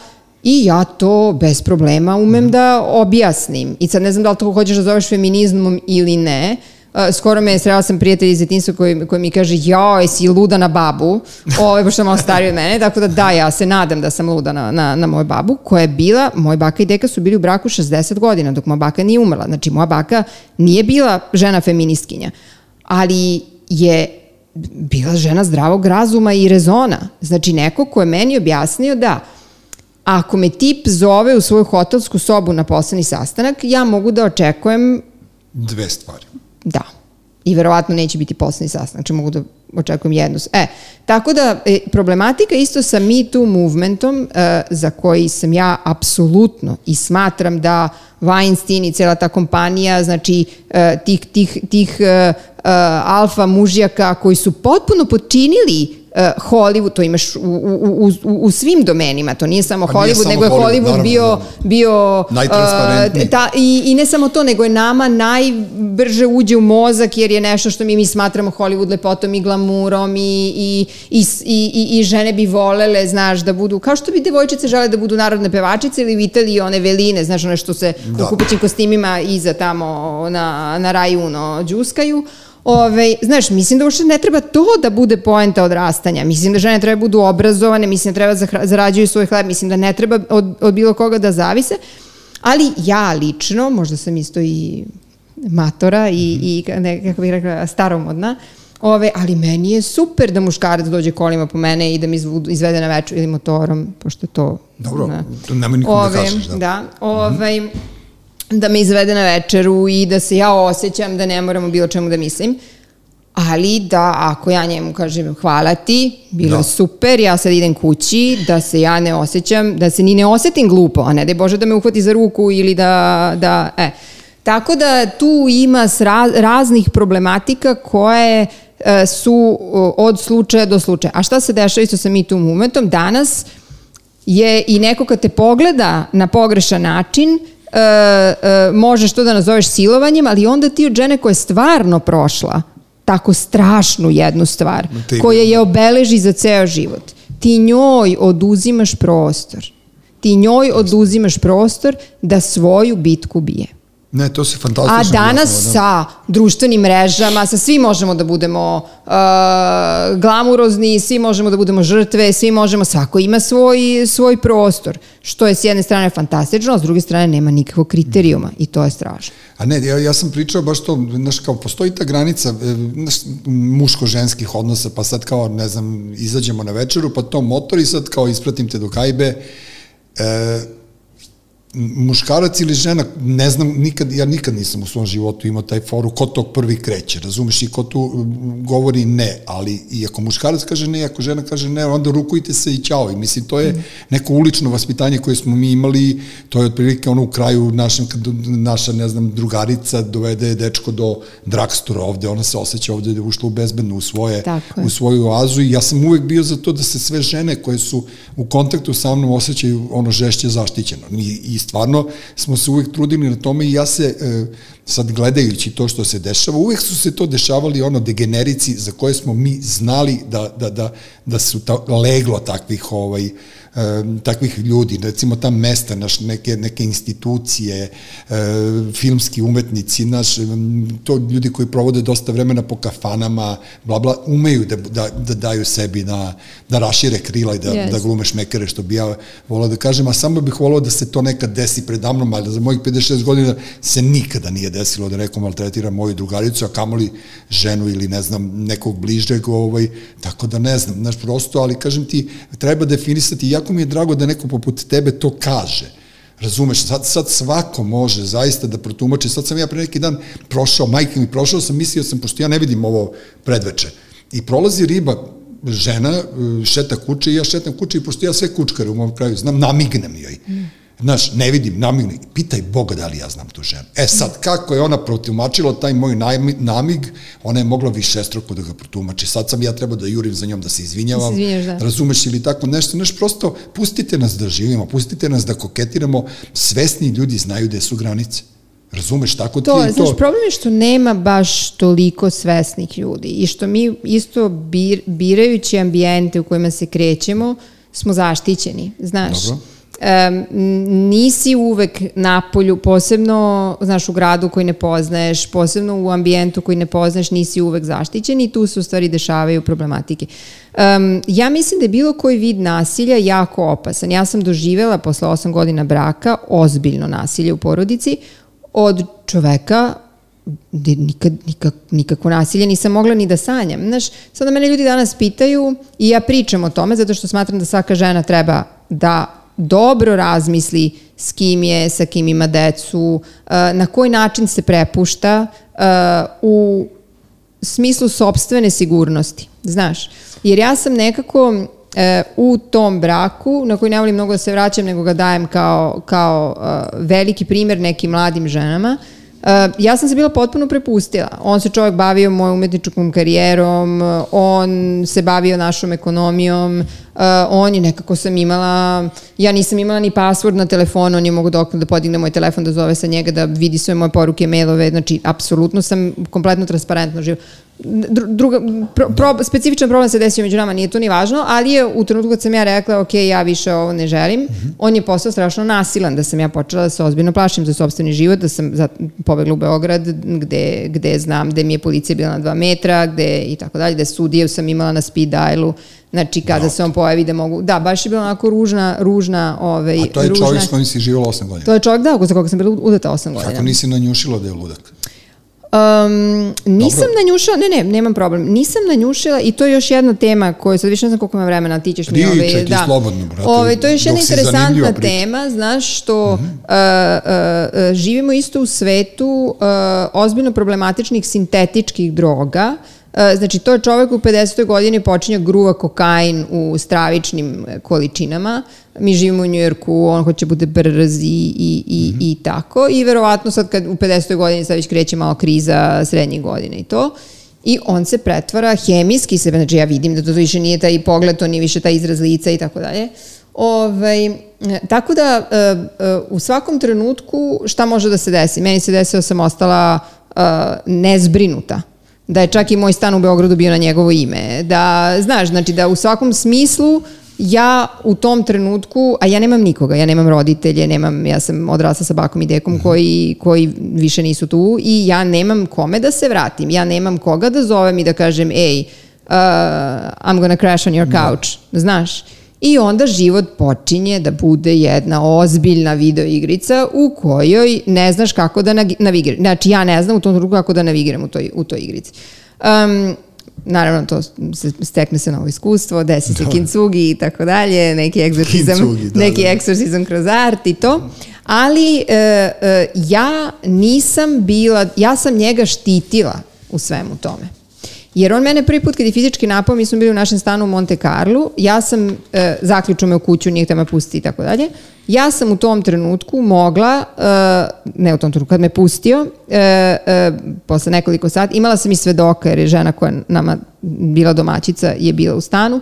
i ja to bez problema umem da objasnim. I sad ne znam da li to hoćeš da zoveš feminizmom ili ne, skoro me srela sam prijatelj iz detinstva koji, koji mi kaže, jao, jesi luda na babu, ovo je pošto je malo stariji od mene, tako da da, ja se nadam da sam luda na, na, na moju babu, koja je bila, moj baka i deka su bili u braku 60 godina, dok moja baka nije umrla. Znači, moja baka nije bila žena feministkinja, ali je bila žena zdravog razuma i rezona. Znači, neko ko je meni objasnio da ako me tip zove u svoju hotelsku sobu na poslednji sastanak, ja mogu da očekujem... Dve stvari. Da. I verovatno neće biti poslednji sastanak, znači mogu da očekujem jednu. E, tako da e, problematika isto sa Me Too movementom e, za koji sam ja apsolutno i smatram da Weinstein i cela ta kompanija, znači e, tih, tih, tih e, e, alfa mužjaka koji su potpuno počinili Hollywood, to imaš u, u, u, u svim domenima, to nije samo pa Hollywood, nije samo nego je Hollywood, Hollywood bio, bio uh, ta, i, i ne samo to, nego je nama najbrže uđe u mozak jer je nešto što mi, mi smatramo Hollywood lepotom i glamurom i, i, i, i, i žene bi volele, znaš, da budu, kao što bi devojčice žele da budu narodne pevačice ili u Italiji one veline, znaš, one što se da. u kupaćim kostimima iza tamo na, na rajuno džuskaju. Ove, znaš, mislim da uopšte ne treba to da bude poenta odrastanja. Mislim da žene treba da budu obrazovane, mislim da treba zarađuju svoj hleb, mislim da ne treba od, od bilo koga da zavise. Ali ja lično, možda sam isto i matora i, i ne, kako bih rekla, staromodna, Ove, ali meni je super da muškarac dođe kolima po mene i da mi izvede na večer ili motorom, pošto to... Dobro, na, to nema nikom da kažeš. Da, da ove, mm -hmm da me izvede na večeru i da se ja osjećam da ne moram o bilo čemu da mislim. Ali da ako ja njemu kažem hvala ti, bilo da. super, ja sad idem kući, da se ja ne osjećam, da se ni ne osetim glupo, a ne da je Bože da me uhvati za ruku ili da, da e. Tako da tu ima raz, raznih problematika koje e, su od slučaja do slučaja. A šta se dešava isto sa mi tu momentom? Danas je i neko kad te pogleda na pogrešan način, možeš to da nazoveš silovanjem, ali onda ti od žene koja je stvarno prošla tako strašnu jednu stvar, koja je obeleži za ceo život, ti njoj oduzimaš prostor. Ti njoj oduzimaš prostor da svoju bitku bije. Ne, to se fantastično. A danas jasno, da. sa društvenim mrežama, sa svi možemo da budemo uh, glamurozni, svi možemo da budemo žrtve, svi možemo, svako ima svoj, svoj prostor, što je s jedne strane fantastično, a s druge strane nema nikakvog kriterijuma i to je strašno. A ne, ja, ja sam pričao baš to, znaš, kao postoji ta granica e, muško-ženskih odnosa, pa sad kao, ne znam, izađemo na večeru, pa to motor i sad kao ispratim te do kajbe, e, muškarac ili žena, ne znam, nikad, ja nikad nisam u svom životu imao taj foru ko tog prvi kreće, razumeš, i ko tu govori ne, ali i ako muškarac kaže ne, ako žena kaže ne, onda rukujte se i ćao, i mislim, to je neko ulično vaspitanje koje smo mi imali, to je otprilike ono u kraju našem, kad naša, ne znam, drugarica dovede dečko do dragstora ovde, ona se osjeća ovde da je ušla u bezbednu, u, svoje, u svoju oazu i ja sam uvek bio za to da se sve žene koje su u kontaktu sa mnom osjećaju ono žešće zaštićeno. I, i stvarno smo se uvek trudili na tome i ja se, e, sad gledajući to što se dešava, uvek su se to dešavali ono degenerici za koje smo mi znali da, da, da, da su ta, leglo takvih ovaj, takvih ljudi, recimo ta mesta, naš, neke, neke institucije, filmski umetnici, naš, to ljudi koji provode dosta vremena po kafanama, bla, bla, umeju da, da, da daju sebi na, da rašire krila i da, yes. da glume šmekere, što bi ja volao da kažem, a samo bih volao da se to nekad desi predamnom, ali za mojih 56 godina se nikada nije desilo da neko maltretira moju drugaricu, a kamoli ženu ili ne znam, nekog bližeg, ovaj, tako da ne znam, znaš, prosto, ali kažem ti, treba definisati, jako mi je drago da neko poput tebe to kaže. Razumeš, sad, sad svako može zaista da protumači. Sad sam ja pre neki dan prošao, majke mi prošao sam, mislio sam, pošto ja ne vidim ovo predveče, i prolazi riba, žena šeta kuće i ja šetam kuće i pošto ja sve kučkare u mom kraju znam, namignem joj. Mm Znaš, ne vidim, namigne, pitaj Boga da li ja znam tu ženu. E sad, kako je ona protumačila taj moj namig, ona je mogla više struko da ga protumači. Sad sam ja trebao da jurim za njom, da se izvinjavam, da. razumeš ili tako nešto, znaš, prosto pustite nas da živimo, pustite nas da koketiramo, svesni ljudi znaju gde su granice. Razumeš, tako to, ti to... Znaš, problem je što nema baš toliko svesnih ljudi i što mi isto bir, birajući ambijente u kojima se krećemo, smo zaštićeni, znaš. Dobro um, nisi uvek na polju, posebno znaš, u gradu koji ne poznaješ, posebno u ambijentu koji ne poznaješ, nisi uvek zaštićen i tu se u stvari dešavaju problematike. Um, ja mislim da je bilo koji vid nasilja jako opasan. Ja sam doživela posle 8 godina braka ozbiljno nasilje u porodici od čoveka nikad, nikak, nikako nasilje nisam mogla ni da sanjam. Znaš, sada mene ljudi danas pitaju i ja pričam o tome zato što smatram da svaka žena treba da dobro razmisli s kim je, sa kim ima decu, eh, na koji način se prepušta eh, u smislu sobstvene sigurnosti, znaš. Jer ja sam nekako e, u tom braku, na koji ne volim mnogo da se vraćam, nego ga dajem kao, kao uh, veliki primer nekim mladim ženama, Uh, ja sam se bila potpuno prepustila. On se čovjek bavio mojom umetničkom karijerom, on se bavio našom ekonomijom, uh, on je nekako sam imala, ja nisam imala ni password na telefonu, on je mogu dok da podigne moj telefon, da zove sa njega, da vidi sve moje poruke, mailove, znači apsolutno sam kompletno transparentno živa druga, pro, pro, specifičan problem se desio među nama, nije to ni važno, ali je u trenutku kad sam ja rekla, ok, ja više ovo ne želim, mm -hmm. on je postao strašno nasilan, da sam ja počela da se ozbiljno plašim za sobstveni život, da sam za, pobegla u Beograd, gde, gde znam da mi je policija bila na dva metra, gde i tako dalje, da sudiju sam imala na speed dialu, Znači, kada no. se on pojavi da mogu... Da, baš je bila onako ružna, ružna... Ovaj, A to je ružna, čovjek s kojim si živjela 8 godina? To je čovjek, da, za koga sam bila udata 8 godina. Kako nisi nanjušila da je ludak? Um, nisam Dobro. nanjušila, ne, ne, nemam problem. Nisam nanjušila i to je još jedna tema koja sad više ne znam koliko ima vremena, ti ćeš mi ove... Ti da. slobodno, brate. Ove, to je još jedna interesantna tema, znaš, što uh -huh. uh, uh, živimo isto u svetu uh, ozbiljno problematičnih sintetičkih droga, E, znači, to je čovek u 50. godini počinja gruva kokain u stravičnim količinama. Mi živimo u Njujorku, on hoće bude brz i, i, i, mm -hmm. i tako. I verovatno sad kad u 50. godini sad već kreće malo kriza srednjih godina i to. I on se pretvara hemijski sebe, znači ja vidim da to više nije taj pogled, to nije više taj izraz lica i tako dalje. Ovaj, tako da u svakom trenutku šta može da se desi? Meni se desilo sam ostala nezbrinuta da je čak i moj stan u Beogradu bio na njegovo ime, da, znaš, znači da u svakom smislu ja u tom trenutku, a ja nemam nikoga, ja nemam roditelje, nemam, ja sam odrasla sa bakom i dekom koji, koji više nisu tu i ja nemam kome da se vratim, ja nemam koga da zovem i da kažem, ej, uh, I'm gonna crash on your da. couch, da. znaš. I onda život počinje da bude jedna ozbiljna video igrica u kojoj ne znaš kako da navigiraš. Znači ja ne znam u tom trenutku kako da navigiram u toj, u toj igrici. Um, naravno to se stekne se novo iskustvo, desi se da. kincugi i tako dalje, neki egzorcizam, da, neki da. egzorcizam kroz art i to. Ali e, e, ja nisam bila, ja sam njega štitila u svemu tome. Jer on mene prvi put kad je fizički napao, mi smo bili u našem stanu u Monte Carlo, ja sam, e, zaključio me u kuću, nije htio me pustiti i tako dalje, ja sam u tom trenutku mogla, e, ne u tom trenutku, kad me pustio, e, e, posle nekoliko sati, imala sam i svedoka, jer je žena koja nama bila domaćica, je bila u stanu,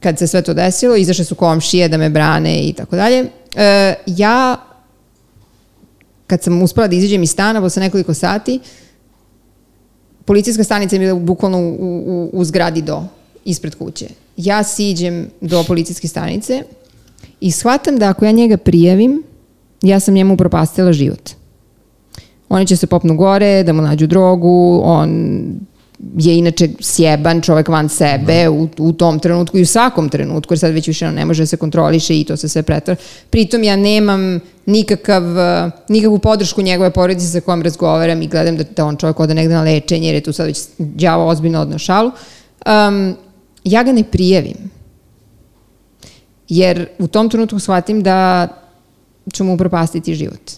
kad se sve to desilo, izašle su komšije da me brane i tako dalje. E, ja, kad sam uspela da izađem iz stana posle nekoliko sati, policijska stanica je bila bukvalno u, u, u zgradi do, ispred kuće. Ja siđem do policijske stanice i shvatam da ako ja njega prijavim, ja sam njemu upropastila život. Oni će se popnu gore, da mu nađu drogu, on je inače sjeban čovek van sebe u, u tom trenutku i u svakom trenutku, jer sad već više ne može da se kontroliše i to se sve pretvara. Pritom ja nemam nikakav, nikakvu podršku njegove porodice sa kojom razgovaram i gledam da, da on čovjek ode negde na lečenje, jer je tu sad već djavo ozbiljno odno šalu. Um, ja ga ne prijavim. Jer u tom trenutku shvatim da ću mu upropastiti život.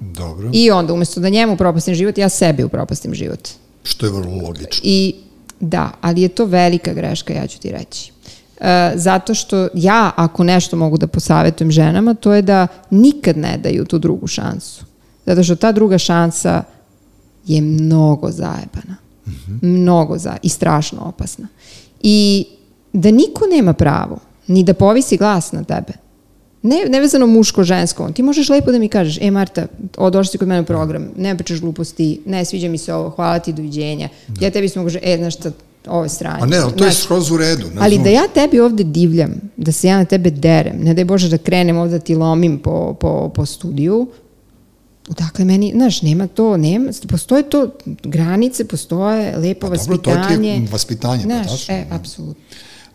Dobro. I onda, umesto da njemu upropastim život, ja sebi upropastim život. Što je vrlo logično. I da, ali je to velika greška, ja ću ti reći. E, zato što ja, ako nešto mogu da posavetujem ženama, to je da nikad ne daju tu drugu šansu. Zato što ta druga šansa je mnogo zajebana. Mm -hmm. Mnogo za i strašno opasna. I da niko nema pravo ni da povisi glas na tebe ne, nevezano muško-žensko, ti možeš lepo da mi kažeš, e Marta, o, došli si kod mene u program, ne pričaš gluposti, ne, sviđa mi se ovo, hvala ti, doviđenja. Da. Ja tebi smo kaže, e, znaš šta, ovo je sranje. A ne, ali to je Znaš, skroz u redu. Ne Ali da razumeš? ja tebi ovde divljam, da se ja na tebe derem, ne daj Bože da krenem ovde da ti lomim po, po, po studiju, Dakle, meni, znaš, nema to, nema, postoje to, granice, postoje, lepo Pa dobro, to je vaspitanje. vaspitanje, pa Znaš, tačno. e, apsolutno.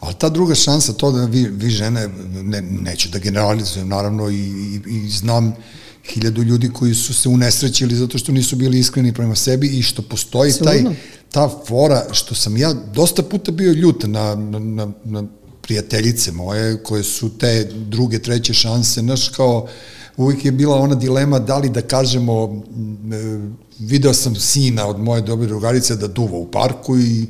Ali ta druga šansa, to da vi, vi žene, ne, neću da generalizujem, naravno, i, i, i znam hiljadu ljudi koji su se unesrećili zato što nisu bili iskreni prema sebi i što postoji taj, Apsolutno. ta fora, što sam ja dosta puta bio ljut na, na, na, na prijateljice moje koje su te druge, treće šanse, znaš, kao uvijek je bila ona dilema da li da kažemo e, video sam sina od moje dobre drugarice da duva u parku i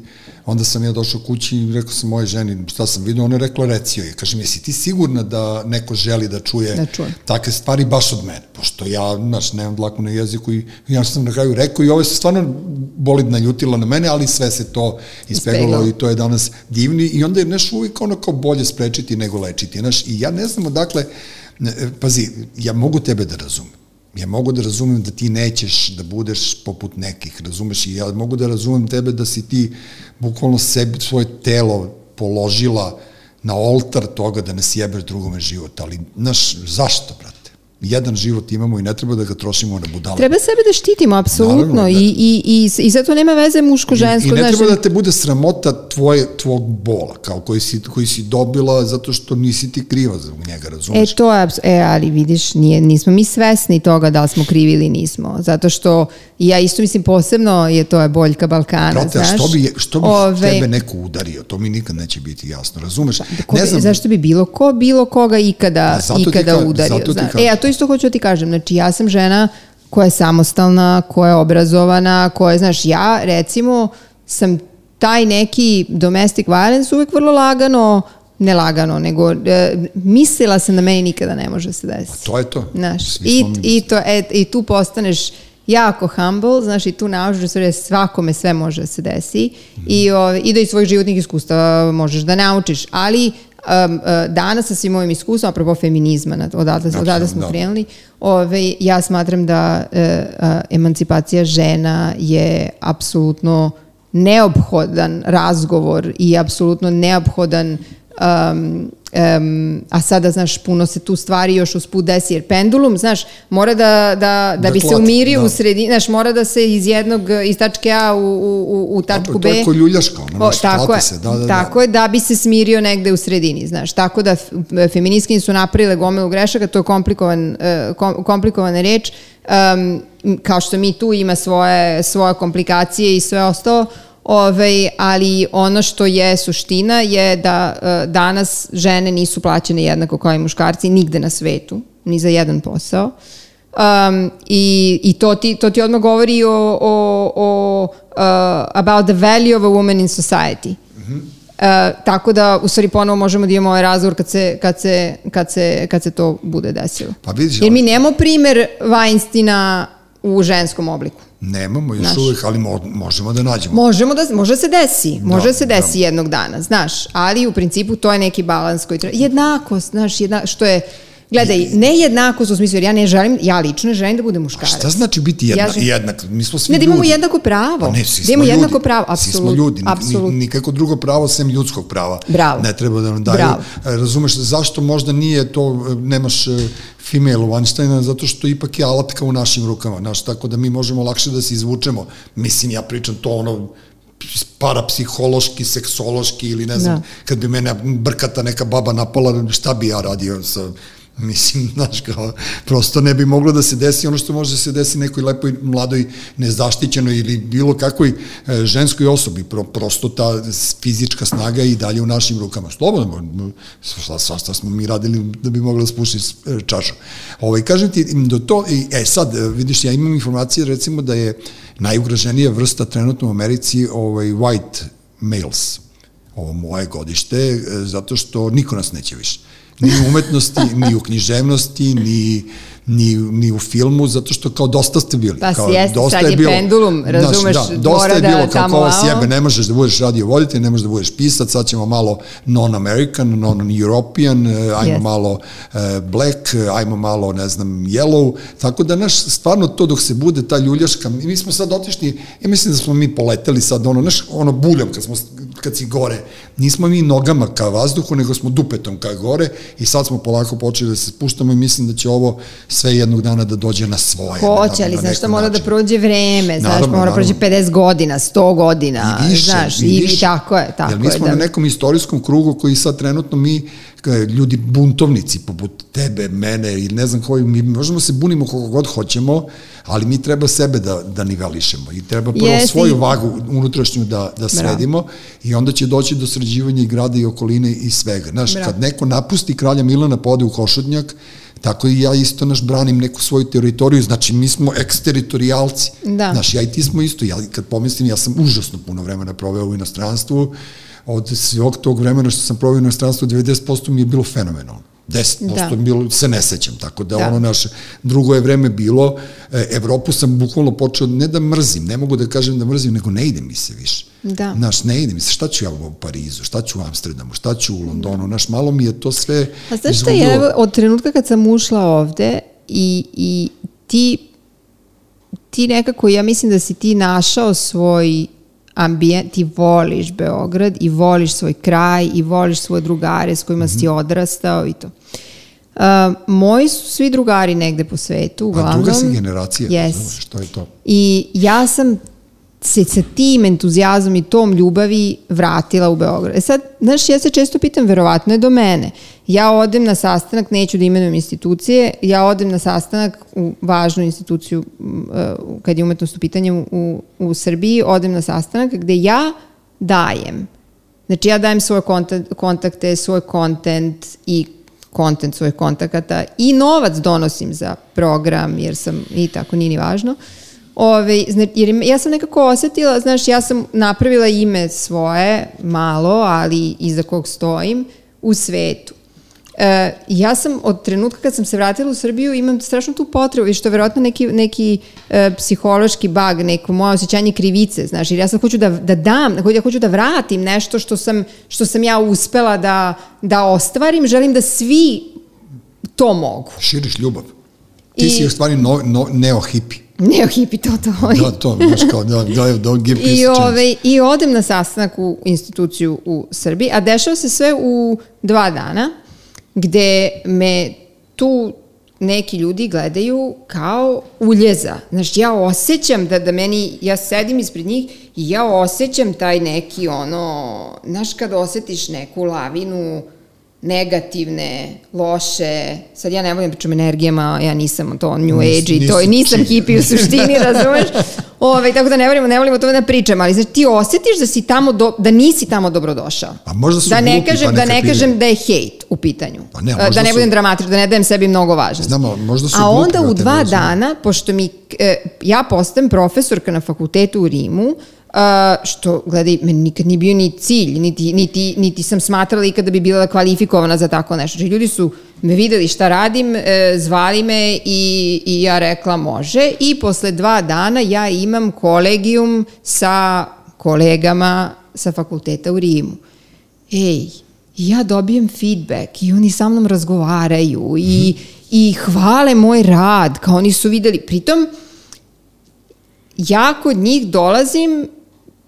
onda sam ja došao kući i rekao sam moje ženi šta sam vidio, ona je rekla reci joj. Kažem, jesi ti sigurna da neko želi da čuje, Da čuje. takve stvari baš od mene? Pošto ja, znaš, nemam dlaku na jeziku i ja sam na kraju rekao i ovo se stvarno bolid naljutila na mene, ali sve se to Ispeglalo. i to je danas divni i onda je nešto uvijek ono kao bolje sprečiti nego lečiti. Znaš, i ja ne znam odakle, ne, pazi, ja mogu tebe da razumem. Ja mogu da razumem da ti nećeš da budeš poput nekih, razumeš? I ja mogu da razumem tebe da si ti bukvalno sebi, svoje telo položila na oltar toga da ne sjebeš drugome život. Ali, znaš, zašto, brate? Jedan život imamo i ne treba da ga trošimo na budale. Treba sebe da štitimo, apsolutno, Naravno, da. i, i, i, i sad to nema veze muško-žensko, I ne znaš, treba da te bude sramota tvoje, tvog bola, kao koji si, koji si dobila zato što nisi ti kriva za njega, E, razumeš? to je, e, ali vidiš, nije, nismo mi svesni toga da li smo krivi ili nismo, zato što i ja isto mislim posebno je to je boljka Balkana, Brate, znaš. što bi, što bi Ove, tebe neko udario? To mi nikad neće biti jasno, razumeš? Ko bi, zašto bi bilo ko bilo koga ikada, ti ikada ka- udario. zato ti kažem. E, a to isto hoću da ti kažem. Znači, ja sam žena koja je samostalna, koja je obrazovana, koja je, znaš, ja recimo sam taj neki domestic violence uvek vrlo lagano, ne lagano, nego e, mislila sam da meni nikada ne može se desiti. To je to. Znaš, i, i, to, e, i tu postaneš jako humble, znaš, i tu naučiš da stvari svakome sve može da se desi i, o, i da iz svojih životnih iskustava možeš da naučiš, ali um, uh, danas sa svim ovim iskustvom, apropo feminizma, odatle, odatle smo da. krenuli, ove, ja smatram da uh, uh, emancipacija žena je apsolutno neophodan razgovor i apsolutno neophodan um, um, a sada, znaš, puno se tu stvari još usput desi, jer pendulum, znaš, mora da, da, da, Da bi se umirio da. u sredini, znaš, mora da se iz jednog, iz tačke A u, u, u, tačku B. to je ko ljuljaška, ono, O, znaš, tako je, se, da, da, da. tako je, da bi se smirio negde u sredini, znaš. Tako da f- feministkinje su napravile gomilu grešaka, to je komplikovan, e, kom, komplikovana reč, um, kao što mi tu ima svoje, svoje komplikacije i sve ostalo, Ove, ali ono što je suština je da e, danas žene nisu plaćene jednako kao i muškarci nigde na svetu, ni za jedan posao. Um, i, I to ti, to ti odmah govori o, o, o uh, about the value of a woman in society. Uh, tako da, u stvari, ponovo možemo da imamo ovaj razgovor kad se, kad se, kad se, kad se to bude desilo. Pa vidiš, Jer mi nemamo primer Weinsteina u ženskom obliku. Nemamo još Znaš. uvek, ali mo, možemo da nađemo. Možemo da, može se desi, može Da, se desi jednog dana, znaš, ali u principu to je neki balans koji treba, jednakost, znaš, jedna, što je, gledaj, ne jednakost u smislu, jer ja ne želim, ja lično ne želim da budem A muškarac. šta znači biti jedna, Ja želim- jednak? Mi smo svi Ne, da imamo ljudi. jednako pravo. Pa ne, svi Da imamo smo jednako ljudi. pravo, Svi smo apsolutno, ljudi, apsolutno. Ni, nikako drugo pravo sem ljudskog prava. Bravo. Ne treba da nam daju. Bravo. E, Razumeš, zašto možda nije to, e, nemaš e, female Weinsteina, zato što ipak je alatka u našim rukama, znaš, tako da mi možemo lakše da se izvučemo. Mislim, ja pričam to ono, parapsihološki, seksološki ili ne znam, Da. kad bi mene brkata neka baba napala, šta bi ja radio sa Mislim, znaš, kao, prosto ne bi moglo da se desi ono što može da se desi nekoj lepoj, mladoj, nezaštićenoj ili bilo kakvoj e, ženskoj osobi. Pro, prosto ta fizička snaga i dalje u našim rukama. Slobodno, šta, šta, šta smo mi radili da bi mogla da spuši e, čašu. Ovaj, kažem ti, do to, i, e sad, e, vidiš, ja imam informacije recimo da je najugroženija vrsta trenutno u Americi ovaj, white males ovo moje godište, e, zato što niko nas neće više. Ni u umetnosti, ni u književnosti, ni, ni, ni u filmu, zato što kao dosta ste bili. Pa kao, jeste, sad je pendulum, razumeš, da, dosta je da bilo kao tamo ko vamo. sjebe, ne možeš da budeš radio voditelj, ne možeš da budeš pisac, sad ćemo malo non-American, non-European, e, ajmo Yes. malo e, black, e, ajmo malo, ne znam, yellow, tako da naš, stvarno to dok se bude ta ljuljaška, mi mi smo sad otišli, ja mislim da smo mi poleteli sad, ono, naš, ono buljom, kad smo kad si gore. Nismo mi nogama ka vazduhu, nego smo dupetom ka gore i sad smo polako počeli da se spuštamo i mislim da će ovo sve jednog dana da dođe na svoje. Hoće, ali znaš šta mora da prođe vreme, znaš, naravno, mora da prođe 50 godina, 100 godina, I više, znaš, i, i više. tako je, tako Jer mi smo je, da... na nekom istorijskom krugu koji sad trenutno mi ljudi buntovnici poput tebe, mene i ne znam koji, mi možemo se bunimo koliko god hoćemo, ali mi treba sebe da, da nivelišemo i treba prvo Jesi. svoju vagu unutrašnju da, da sredimo Bravo. i onda će doći do sređivanja i grada i okoline i svega. Znaš, Bravo. kad neko napusti kralja Milana pode u Košutnjak, Tako i ja isto naš branim neku svoju teritoriju, znači mi smo eksteritorijalci. Da. Znaš, ja i ti smo isto, ja kad pomislim, ja sam užasno puno vremena proveo u inostranstvu, od svog tog vremena što sam provio u inostranstvu, 90% mi je bilo fenomenalno. 10% da. bilo, se ne sećam, tako da, da. ono naše, drugo je vreme bilo, e, Evropu sam bukvalno počeo, ne da mrzim, ne mogu da kažem da mrzim, nego ne ide mi se više. Da. Naš, ne ide mi se, šta ću ja u Parizu, šta ću u Amsterdamu, šta ću u Londonu, naš, malo mi je to sve A znaš šta je, evo, od trenutka kad sam ušla ovde i, i ti, ti nekako, ja mislim da si ti našao svoj ambijent, ti voliš Beograd i voliš svoj kraj i voliš svoje drugare s kojima mm -hmm. si mhm. odrastao i to. Uh, moji su svi drugari negde po svetu, uglavnom. A druga si generacija, yes. što je to? I ja sam se sa tim entuzijazmom i tom ljubavi vratila u Beograd. E sad, znaš, ja se često pitam, verovatno je do mene. Ja odem na sastanak, neću da imenujem institucije, ja odem na sastanak u važnu instituciju uh, kad je umetnost u pitanju u, u Srbiji, odem na sastanak gde ja dajem. Znači ja dajem svoje kontakte, svoj kontent i kontent svojih kontakata i novac donosim za program jer sam i tako nije ni važno. Uh, Ove, znači, jer ja sam nekako osetila, znaš, ja sam napravila ime svoje, malo, ali iza kog stojim, u svetu. E, ja sam od trenutka kad sam se vratila u Srbiju imam strašno tu potrebu i što je verovatno neki, neki e, psihološki bag, neko moje osjećanje krivice, znaš, jer ja sam hoću da, da dam, ja hoću da vratim nešto što sam, što sam ja uspela da, da ostvarim, želim da svi to mogu. Širiš ljubav. Ti I, si u stvari no, no, neo-hipi. Neo hipi to to. Da, to, znaš kao, da, da, don't give I, ove, I odem na sastanak u instituciju u Srbiji, a dešava se sve u dva dana, gde me tu neki ljudi gledaju kao uljeza. Znaš, ja osjećam da, da meni, ja sedim ispred njih i ja osjećam taj neki ono, znaš kad osetiš neku lavinu negativne, loše, sad ja ne volim da pričam energijama, ja nisam to new age i to, nisam hippie u suštini, razumeš? Ove, tako da ne volimo, ne volimo o tome da pričam, ali znači ti osjetiš da si tamo, do, da nisi tamo dobrodošao. A možda su da ne kažem, pa Da ne kažem da je hejt u pitanju. Pa ne, da ne su... budem dramatičan, da ne dajem sebi mnogo važnosti. Znamo, možda su A onda u dva dana, pošto mi, e, ja postajem profesorka na fakultetu u Rimu, Uh, što, gledaj, meni nikad nije bio ni cilj, niti, niti, niti sam smatrala ikada da bi bila kvalifikovana za tako nešto. Znači, ljudi su me videli šta radim, e, zvali me i, i ja rekla može i posle dva dana ja imam kolegijum sa kolegama sa fakulteta u Rimu. Ej, ja dobijem feedback i oni sa mnom razgovaraju i, i hvale moj rad, kao oni su videli. Pritom, ja kod njih dolazim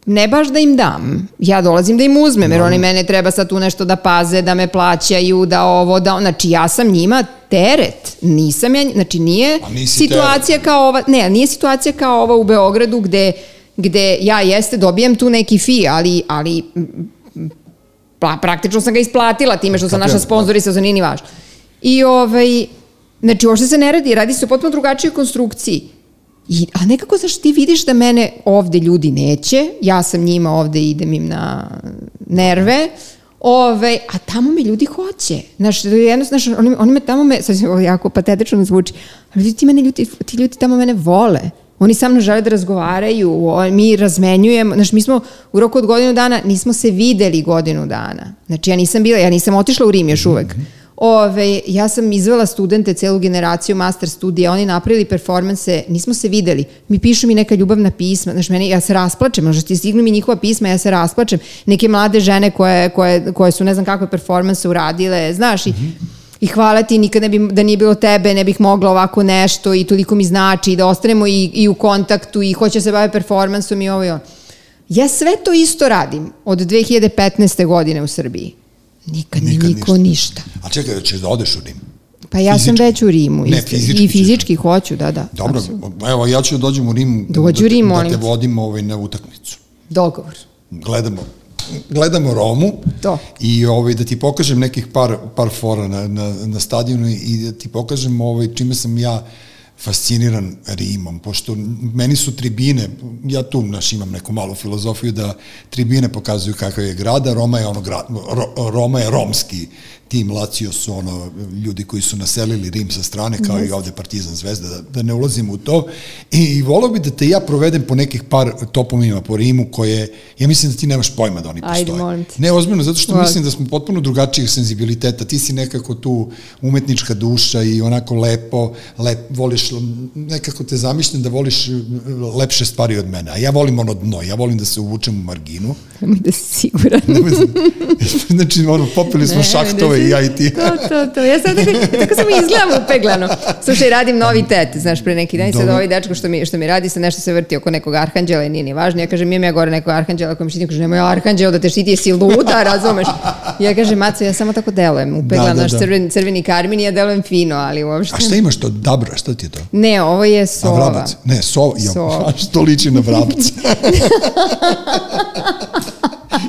ne baš da im dam, ja dolazim da im uzmem, jer oni mene treba sad tu nešto da paze, da me plaćaju, da ovo, da znači ja sam njima teret, nisam ja, znači nije situacija teret. kao ova, ne, nije situacija kao ova u Beogradu gde, gde ja jeste dobijem tu neki fi, ali, ali pa, praktično sam ga isplatila time što sam naša sponzorisa, za nije ni važno. I ovaj, znači uopšte se ne radi, radi se o potpuno drugačijoj konstrukciji. I, a nekako, znaš, ti vidiš da mene ovde ljudi neće, ja sam njima ovde idem im na nerve, Ove, a tamo me ljudi hoće. Znaš, jedno, znaš, oni, oni me tamo me, sad jako patetično zvuči, ali ti, mene ljudi, ti ljudi tamo mene vole. Oni sa mnom žele da razgovaraju, mi razmenjujemo, znaš, mi smo u roku od godinu dana, nismo se videli godinu dana. Znači, ja nisam bila, ja nisam otišla u Rim još uvek. Mm -hmm Ove, ja sam izvela studente, celu generaciju master studija, oni napravili performanse, nismo se videli, mi pišu mi neka ljubavna pisma, znaš, meni, ja se rasplačem, znaš, ti stignu mi njihova pisma, ja se rasplačem, neke mlade žene koje, koje, koje su ne znam kakve performanse uradile, znaš, i, mm -hmm. i hvala ti, nikad ne bi, da nije bilo tebe, ne bih mogla ovako nešto i toliko mi znači, da ostanemo i, i u kontaktu i hoće se bave performansom i ovo i ono. Ja sve to isto radim od 2015. godine u Srbiji. Nikad, Nikad niko ništa. A čekaj, ćeš da odeš u Rim? Pa ja Fizički? sam već u Rimu. Ne, fizički I ćeš. fizički hoću, da, da. Dobro, apsolutno. evo ja ću da dođem u Rim Dođi da, Rim, da molim te vodim ovaj, na utakmicu. Dogovor. Gledamo gledamo Romu To. i ovaj, da ti pokažem nekih par, par fora na, na, na stadionu i da ti pokažem ovaj, čime sam ja fasciniran Rimom, pošto meni su tribine, ja tu naš imam neku malu filozofiju da tribine pokazuju kakav je grad, a Roma je ono grad, Ro, Roma je romski tim, Lazio su ono ljudi koji su naselili Rim sa strane, kao i ovde Partizan Zvezda, da, da ne ulazim u to. I, i volao bi da te ja provedem po nekih par toponima po Rimu koje, ja mislim da ti nemaš pojma da oni Ajde, postoje. molim te. Ne, ozbiljno, zato što Hvala. mislim da smo potpuno drugačijih senzibiliteta. Ti si nekako tu umetnička duša i onako lepo, lep, voliš, nekako te zamišljam da voliš lepše stvari od mene. A ja volim ono dno, ja volim da se uvučem u marginu. Nemoj da si siguran. znači, ono, popili smo Ne, šahtove da i ja i ti. To, to, to. Ja sad tako, ja tako samo izgledam upeglano. Slušaj, radim novi tet, znaš, pre neki dan i sad ovaj dečko što mi, što mi radi, sad nešto se vrti oko nekog arhanđela i nije ni važno. Ja kažem, imam ja gore nekog arhanđela koji mi štiti, kaže, nemoj arhanđel da te štiti, jesi luda, razumeš? Ja kažem, Maco, ja samo tako delujem, upeglano, Da, da, da. crveni, crveni karmin, ja delujem fino, ali uopšte... A šta imaš to? Dabra, šta ti je to? Ne, ovo je A sova. vrabac? Ne, sova. Sova. što liči na vrabca?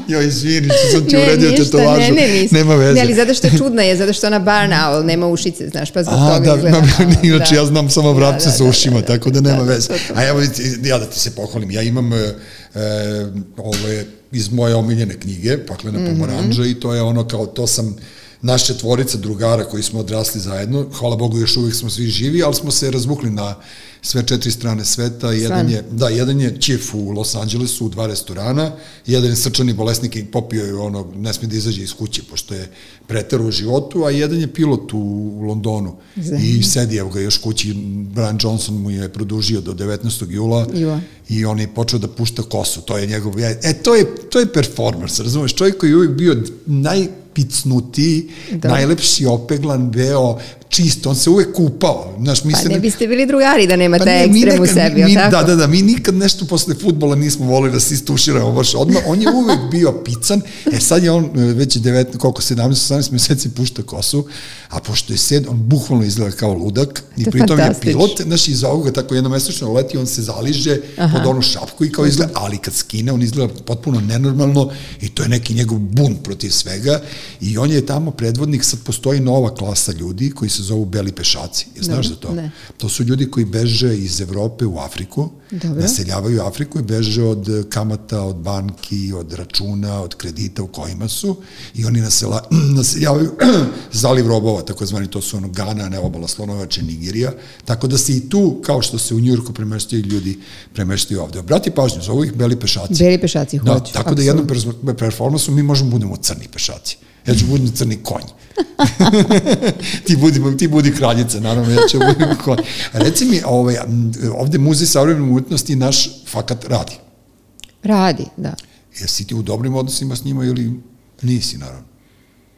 Jo, izvini, što sam ti uredio ništa, tetovažu. Ne, ne, nisam. Nema veze. Ne, ali zato što je čudna je, zato što ona barn owl, nema ušice, znaš, pa zbog A, toga da, izgleda. da, inače da. ja znam samo vrapce Da, sa da, ušima, da, da, tako da nema da, veze. A evo, ja da ti se pohvalim, ja imam e, e, ovo je iz moje omiljene knjige, Paklena Mhm. pomoranđa i to je ono kao, to sam naš četvorica drugara koji smo odrasli zajedno, hvala Bogu još uvijek smo svi živi, ali smo se razvukli na sve četiri strane sveta, jedan je, da, jedan je čif u Los Angelesu u dva restorana, jedan je srčani bolesnik i popio je ono, ne smije da izađe iz kuće pošto je preteru u životu, a jedan je pilot u, u Londonu i sedi evo ga još kući, Brian Johnson mu je produžio do 19. jula Jula. i on je počeo da pušta kosu, to je njegov, e, to je, to je performance, razumeš, čovjek koji je uvijek bio najpicnutiji, Da. najlepši opeglan, beo, čist, on se uvek kupao, znaš, Pa mislim, ne biste bili drugari da nemate Pa ne, mi ekstrem u nekad- sebi, mi, tako? Da, da, da, mi nikad nešto posle futbola nismo volili da se istuširamo baš odmah. On je uvek bio pican, e sad je on e, već 9, koliko, 17-18 meseci pušta kosu, a pošto je sed, on bukvalno izgleda kao ludak i To pritom je pilot, znaš, iz ovoga tako jednomesečno leti, on se zaliže Aha. pod onu šapku i kao izgleda, ali kad skine, on izgleda potpuno nenormalno i to je neki njegov bunt protiv svega i on je tamo predvodnik, sad postoji nova klasa ljudi koji se zovu beli pešaci. Je znaš za to? ne. To su ljudi koji beže iz Evrope u Afriku, Dobro. naseljavaju Afriku i beže od kamata, od banki, od računa, od kredita u kojima su i oni nasela, naseljavaju zaliv robova, takozvani, to su ono Gana, ne obala Slonovače, Nigerija, tako da se i tu, kao što se u Njurku premeštaju ljudi, premeštaju ovde. Obrati pažnju, zovu ih beli pešaci. Beli pešaci Da, hoću. tako da jednom performansu mi možemo budemo crni pešaci. Ja ću budem crni konj. ti, budi, ti budi kraljica, naravno, ja ću budem konj. Reci mi, ovaj, ovde Muzej savremene umetnosti naš fakat radi. Radi, da. Jesi ti u dobrim odnosima s njima ili nisi, naravno?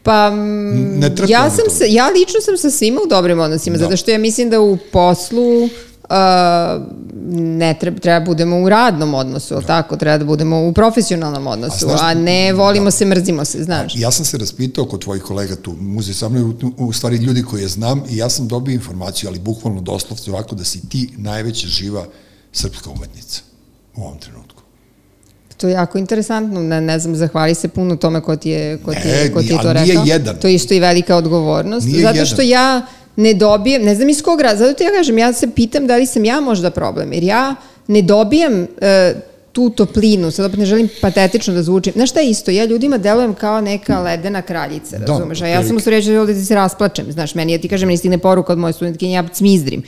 Pa, Ne ja sam se, ja lično sam sa svima u dobrim odnosima, Da. zato što ja mislim da u poslu uh, ne treba, treba budemo u radnom odnosu, da. tako, treba da budemo u profesionalnom odnosu, a, znaš- ne volimo se, mrzimo se, znaš. Ja sam se raspitao kod tvojih kolega tu, muzej sa mnom, u, u stvari ljudi koje je znam i ja sam dobio informaciju, ali bukvalno doslovce ovako da si ti najveća živa srpska umetnica u ovom trenutku. To je jako interesantno, ne, ne znam, zahvali se puno tome ko ti je, ko ti je, Ne, ko ti je ali to nije rekao. jedan. To je isto i velika odgovornost, Nije zato jedan. što ja ne dobijem, ne znam iz kog razloga, zato ti ja kažem, ja se pitam da li sam ja možda problem, jer ja ne dobijam e, tu toplinu, sad opet ne želim patetično da zvučim. Znaš šta je isto? Ja ljudima delujem kao neka ledena kraljica, Da, razumeš? A ja sam u stvari da se rasplačem, znaš, meni ja ti kažem, meni stigne poruka od moje studentkinje, ja cmizdrim.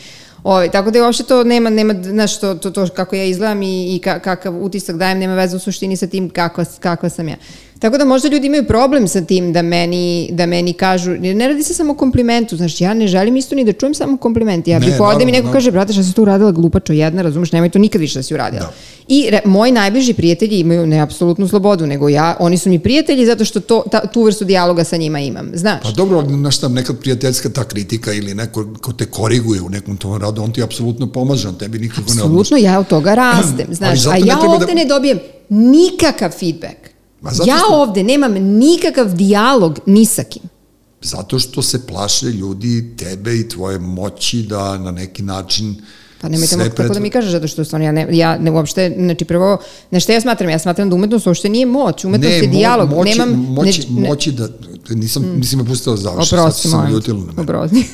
Ove, tako da je uopšte to nema, nema, znaš, to, to, to kako ja izgledam i, i ka, kakav utisak dajem, nema veze u suštini sa tim kakva, kakva sam ja. Tako da možda ljudi imaju problem sa tim da meni, da meni kažu, ne radi se samo o komplimentu, znaš, ja ne želim isto ni da čujem samo kompliment. Ja bih odem i naravno, neko naravno. kaže, brate, šta si tu uradila glupačo jedna, razumeš, nemoj to nikad više da si uradila. Da. I re, moji najbliži prijatelji imaju ne apsolutnu slobodu, nego ja, oni su mi prijatelji zato što to, ta, tu vrstu dijaloga sa njima imam, znaš. Pa dobro, ali znaš šta, nekad prijateljska ta kritika ili neko ko te koriguje u nekom tom radu, on ti apsolutno pomaže, on tebi nikako ne odnosi. Apsolutno, ja od toga rastem, znaš. A ja da- ovde ne dobijem nikakav feedback. Ma zato Ja što- ovde nemam nikakav dijalog ni sa kim. Zato što se plaše ljudi tebe i tvoje moći da na neki način Pa nemojte sve mu tako da mi kažeš, zato što stvarno ja ne, ja ne uopšte, znači prvo, na što ja smatram? Ja smatram da umetnost uopšte nije moć, umetnost je mo- dijalog. Moći, Nemam, moći, ne, ne, moći da, nisam, nisi me pustila završim, sad si se te. naljutila na mene. Oprosti.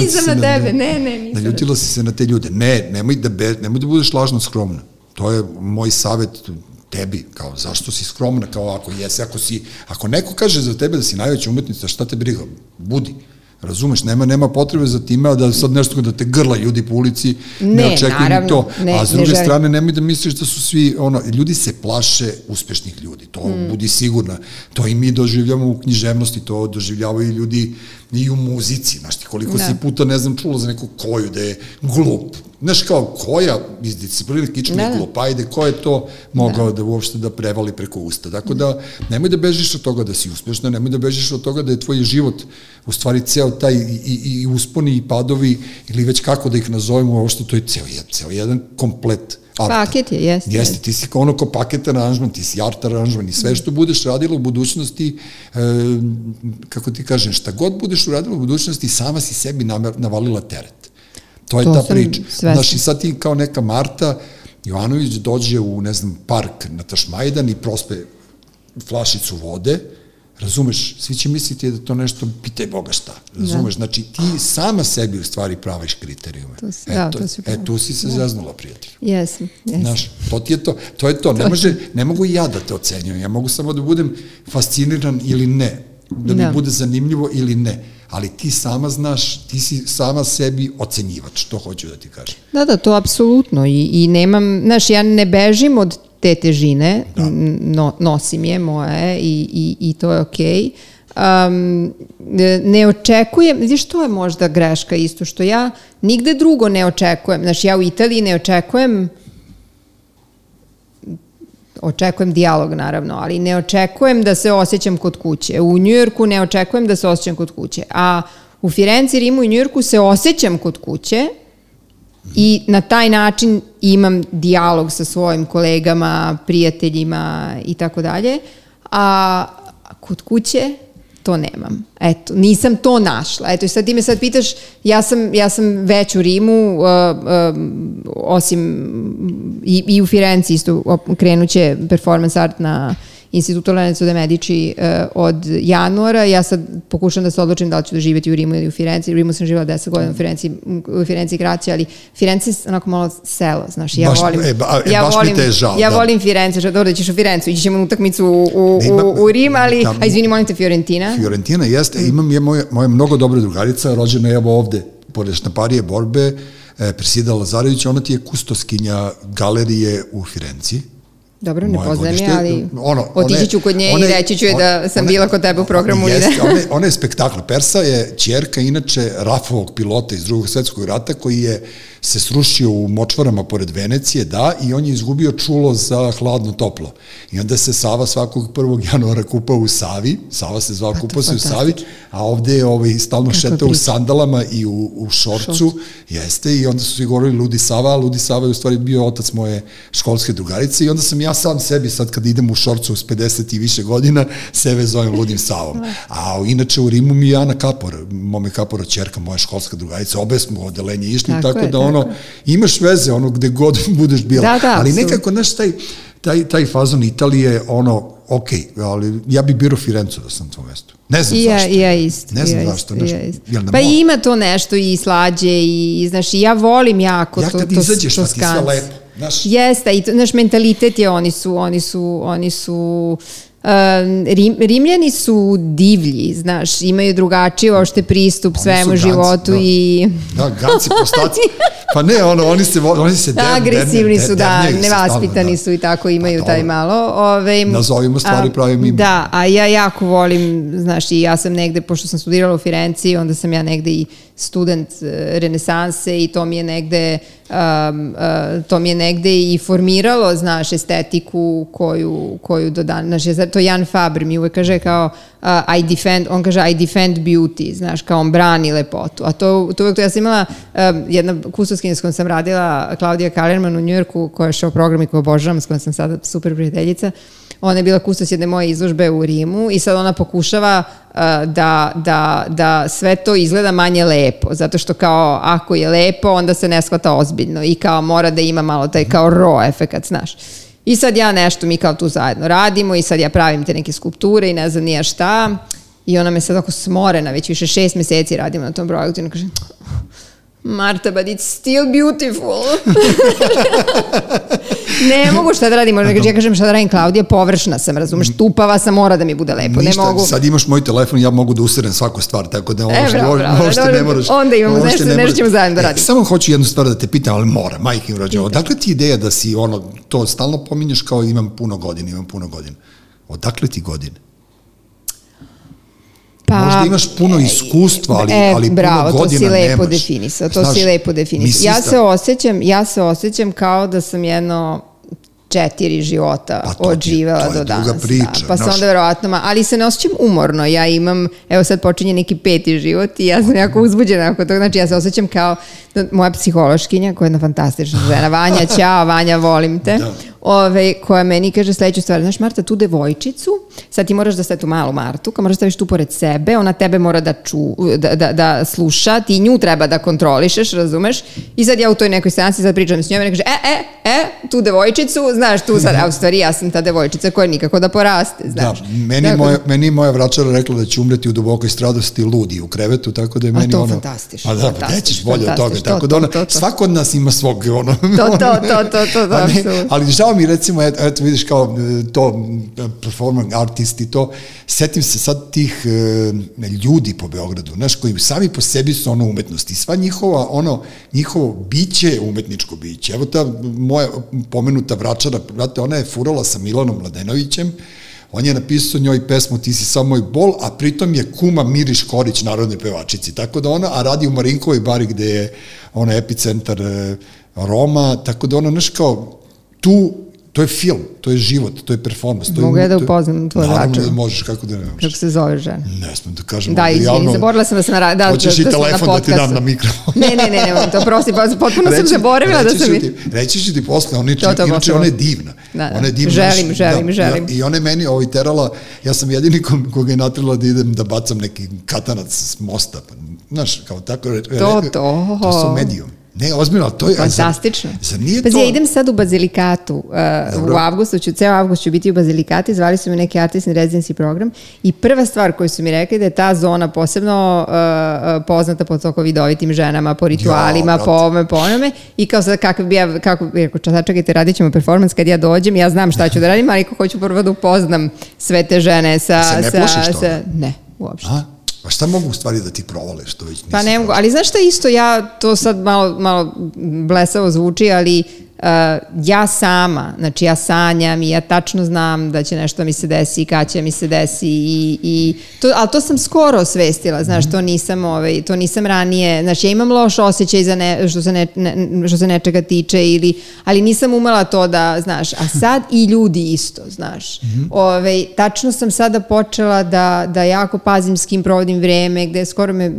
Nisam na tebe, ne, ne, nisam na Naljutila si se na te ljude. Ne, nemoj da, be, nemoj da budeš lažno skromna. To je moj savet tebi, kao zašto si skromna, kao ako jesi, ako si, ako neko kaže za tebe da si najveća umetnica, šta te briga, budi. Razumeš, nema nema potrebe za time a da sad nešto da te grla ljudi po ulici, ne, Ne, očekujem naravno, to. ne, a s ne druge želim. strane nemoj da misliš da su svi ono ljudi se plaše uspešnih ljudi. To mm. budi sigurna. To i mi doživljavamo u književnosti, to doživljavaju i ljudi i u muzici, znaš ti koliko Da. si puta ne znam čula za neku koju da je glup. Znaš kao koja iz discipline kičme Da, da. glup, ajde ko je to mogao da. da uopšte da prevali preko usta. Tako da nemoj da bežiš od toga da si uspešna, nemoj da bežiš od toga da je tvoj život u stvari ceo taj i, i, i usponi i padovi ili već kako da ih nazovemo, uopšte to je ceo, ceo jedan komplet arta. Paket je, jeste, Jeste, ti si ono ko paket aranžman, ti si art aranžman i sve što budeš radila u budućnosti, e, kako ti kažem, šta god budeš uradila u budućnosti, sama si sebi navalila teret. To je To ta priča. svesna. Znaš, i sad ti kao neka Marta Jovanović dođe u, ne znam, park na Tašmajdan i prospe flašicu vode, razumeš, svi će misliti da to nešto, pitaj Boga šta, razumeš, znači ti sama sebi u stvari praviš kriterijume. To si- da, e, to si e, tu si se zeznula, prijatelj. Jesam, jesam. Znaš, to ti je to. To je to. Ne, može, ne mogu i ja da te ocenjujem. Ja mogu samo da budem fasciniran ili ne. Da mi Da. bude zanimljivo ili ne. Ali ti sama znaš, ti si sama sebi ocenjivač, to hoću da ti kažem. Da, da, to apsolutno I, i nemam, znaš, ja ne bežim od te težine, Da. no, nosim je moje i, i, i to je okej. Um, ne- očekujem, vidiš, to je možda greška isto, što ja nigde drugo ne očekujem. Znaš, ja u Italiji ne očekujem očekujem dijalog naravno, ali ne očekujem da se osjećam kod kuće. U Njujorku ne očekujem da se osjećam kod kuće, a u Firenci, Rimu i Njujorku se osjećam kod kuće i na taj način imam dijalog sa svojim kolegama, prijateljima i tako dalje, a kod kuće to nemam. Eto, nisam to našla. Eto, sad ti me sad pitaš, ja sam, ja sam već u Rimu, uh, um, osim i, i u Firenci isto krenuće performance art na Instituto Lorenzo de Medici uh, od januara. Ja sad pokušam da se odlučim da li ću doživjeti u Rimu ili u Firenci. U Rimu sam živjela 10 godina, u Firenci, u Firenci kraće, ali Firenci je onako malo selo, znaš, ja Baš- volim... e, ba- e, ja baš mi volim, te je žao, Ja da. volim Firenze, što dobro da ćeš u Firencu, ići ćemo na utakmicu u, u, Ne, u, u Rim, ali, tamo- a izvini, molim te, Fiorentina. Fiorentina jeste, mm. imam je moja, moja mnogo dobra drugarica, rođena je evo ovde, pored štamparije borbe, e, Presida Lazarević, ona ti je kustoskinja galerije u Firenci. Dobro, ne poznajem je, ali ono, otići one- ću kod nje one- i reći ću je da one- sam one- bila kod tebe u programu. Jeste, da- ona, je- spektakl. Persa je čerka, inače, Rafovog pilota iz drugog svetskog rata, koji je se srušio u močvarama pored Venecije, da, i on je izgubio čulo za hladno-toplo. I onda se Sava svakog 1. januara kupao u Savi, Sava se zvao, kupao se u Savi, a ovde je ovaj, stalno Kakva šetao u sandalama i u, u šorcu, jeste, i onda su svi govorili Ludi Sava, a Ludi Sava je u stvari bio otac moje školske drugarice i onda sam ja sam sebi sad kad idem u šorcu s 50 i više godina, sebe zovem Ludim Savom. A inače u Rimu mi je Ana Kapor, mome Kapora čerka, moja školska drugarica, obe smo u odelenje išli, Tako tako, je, da tako ono, imaš veze, ono, gde god budeš bila. Da, da, ali nekako, znaš, taj, taj, taj fazon Italije, ono, ok, ali ja bi birao Firencu da sam na tom mestu. Ne znam I ja, zašto. ja isto. Ne znam ja zašto, isto, ja isto. jel na Pa more? ima to nešto i slađe i, znaš, i ja volim jako Ja to, kad to, izađeš, to ti sve skans. lepo, znaš. Jeste, i to, znaš, mentalitet je, oni su, oni su, oni su, Rim, Rimljani su divlji, znaš, imaju drugačiji ošte pristup Oni svemu ganci, životu da. i... Da, ganci, prostaci. Pa ne, ono, oni se, oni se Da, der- agresivni der- su, da, nevaspitani da. su i tako imaju Pa taj malo. Ove, Nazovimo stvari a, pravim imenom. Da, a ja jako volim, znaš, i ja sam negde, pošto sam studirala u Firenci, onda sam ja negde i student e, renesanse i to mi je negde um, uh, to mi je negde i formiralo, znaš, estetiku koju, koju do dan, znaš, ja sad to Jan Faber mi uvek kaže kao uh, I defend, on kaže I defend beauty, znaš, kao on brani lepotu. A to, to uvek to ja sam imala, um, jedna kustoskinja s kojom sam radila, Klaudija Kalerman u Njujorku, koja je šao program i koju obožavam, s kojom sam sada super prijateljica, ona je bila kustos jedne moje izložbe u Rimu i sad ona pokušava uh, da, da, da sve to izgleda manje lepo, zato što kao ako je lepo, onda se ne shvata ozbiljno i kao mora da ima malo taj kao raw efekat, znaš. I sad ja nešto, mi kao tu zajedno radimo i sad ja pravim te neke skulpture i ne znam nije šta. I ona me sad ako smorena, već više šest meseci radimo na tom projektu i ona kaže, Marta, but it's still beautiful. ne mogu šta da radim, možda ja kažem šta da radim, Klaudija, površna sam, razumeš, tupava sam, mora da mi bude lepo, Ništa, ne mogu. sad imaš moj telefon ja mogu da userem svaku stvar, tako da E, možete, bravo, bravo, dobro, ne moraš. onda imamo nešto- ne nešto ćemo zajedno da E, radimo. Samo hoću jednu stvar da te pitam, ali mora, majke im rođe. Odakle ti ideja da si ono, to stalno pominješ kao imam puno godina, imam puno godina. Odakle ti godine? Pa, Možda imaš puno iskustva, ali, e, ali bravo, puno godina to si lepo nemaš. definisao, to Znaš, si lepo definisao. Ja da- se osjećam, ja se osjećam kao da sam jedno četiri života Pa to odživela to je do danas. priča, da. Pa znaš. onda verovatno, ali se ne osjećam umorno. Ja imam, evo sad počinje neki peti život i ja sam jako uzbuđena oko toga. Znači ja se osjećam kao da, moja psihološkinja, koja je jedna fantastična žena, Vanja, ćao, Vanja, volim te. Da. Ove, koja meni kaže sledeću stvar, znaš Marta, tu devojčicu, sad ti moraš da stavi tu malu Martu, kao moraš da staviš tu pored sebe, ona tebe mora da, ču, da, da, da sluša, ti nju treba da kontrolišeš, razumeš? I sad ja u toj nekoj seansi sad pričam s njom i kaže, e, e, e, tu devojčicu, znaš, tu sad, a u stvari ja sam ta devojčica koja nikako da poraste, znaš. Da, meni, Tako- moja, meni je moja vračara rekla da će umreti u dubokoj stradosti ludi u krevetu, tako da je A meni to ono... fantastično, A da, pa nećeš bolje od toga, fantastično, tako to, da ona, to, to, to. svako od nas ima svog ono... To, to, to, to, to, to, A ne, apsolutno. ali žao mi recimo, eto, eto vidiš kao e, to e, performing artist i to, setim se sad tih e, ljudi po Beogradu, znaš, koji sami po sebi su ono umetnost i sva njihova, ono, njihovo biće umetničko biće. Evo ta moja pomenuta vračara, brate, ona je furala sa Milanom Mladenovićem, On je napisao njoj pesmu Ti si samo moj bol, a pritom je kuma Miriš Korić, narodne pevačici. Tako da ona, a radi u Marinkovoj bari gde je ona epicentar e, Roma, tako da ona, znaš kao, tu, to je film, to je život, to je performance. To Mogu je, ja da upoznam tvoju Naravno vračaru? da možeš, kako da ne možeš. Kako se zove žena? Ne smem da kažem. Da, izvini, javno. zaboravila sam da sam na, ra- da, Hoćeš da, i da sam telefon da ti dam na mikrofon. ne, ne, ne, ne, to prosti, pa potpuno sam Reći- zaboravila da sam... Ti, reći ću ti posle, ona, je- To, to, inače ona je divna. Da, da. Ona je divna. Želim, znaš, želim, da, želim. Da, I ona je meni ovaj, terala, ja sam jedini ko, koga je natrila da idem da bacam neki katanac s mosta. Pa, Znaš, kao tako. re- To, to. To su medijum. Ne, ozbiljno, to je... a zar- Fantastično. Zar nije Pazi, to... ja idem sad u Bazilikatu. Uh, Dobro. u avgustu ću, ceo avgust ću biti u Bazilikati, zvali su me neki artist in residency program i prva stvar koju su mi rekli da je ta zona posebno uh, uh, poznata po toko vidovitim ženama, po ritualima, brate. po ovome, po onome i kao sad kako bi ja, kako bi rekao, čas, čekajte, radit ćemo performans kad ja dođem, ja znam šta ću da radim, ali ako hoću prvo da upoznam sve te žene sa... Se ne sa, plašiš toga? sa, ne, uopšte. A? Pa šta mogu u stvari da ti provale što već nisi Pa ne mogu, ali znaš šta isto, ja to sad malo, malo blesavo zvuči, ali uh, ja sama, znači ja sanjam i ja tačno znam da će nešto mi se desi i kad će mi se desi i, i to, ali to sam skoro osvestila, znaš, to nisam, ovaj, to nisam ranije, znači ja imam loš osjećaj za ne, što, se ne, ne, što se nečega tiče ili, ali nisam umela to da, znaš, a sad i ljudi isto, znaš. Ovaj, tačno sam sada počela da, da jako pazim s kim provodim vreme, gde skoro me,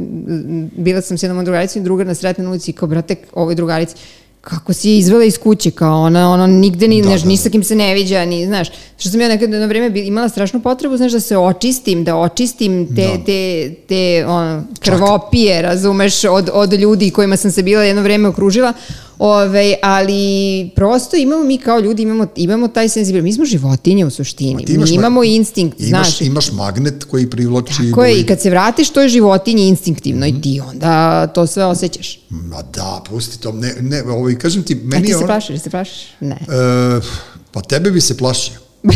bila sam s jednom drugaricom i druga na sretnoj ulici kao, brate, ovoj drugarici, kako si je izvela iz kuće, kao ona, ona nigde ni, Da, znaš, da, ni da. sa kim se ne viđa, ni, znaš, što sam ja nekad na vreme imala strašnu potrebu, znaš, da se očistim, da očistim te, Da. te, te ono, krvopije, razumeš, od, od ljudi kojima sam se bila jedno vreme okružila, Ove, ali prosto imamo mi kao ljudi, imamo, imamo taj senzibil, mi smo životinje u suštini, Ti imaš mi ma- imamo instinkt, Imaš, znaš. imaš magnet koji privlači... Tako je, ovaj- i kad se vratiš toj životinji instinktivno i ti onda to sve osjećaš. Ma da, pusti to. Ne, ne, ovaj, kažem ti, A meni ti je se ono- plašiš, se plašiš? Ne. E, pa tebe bi se plašio.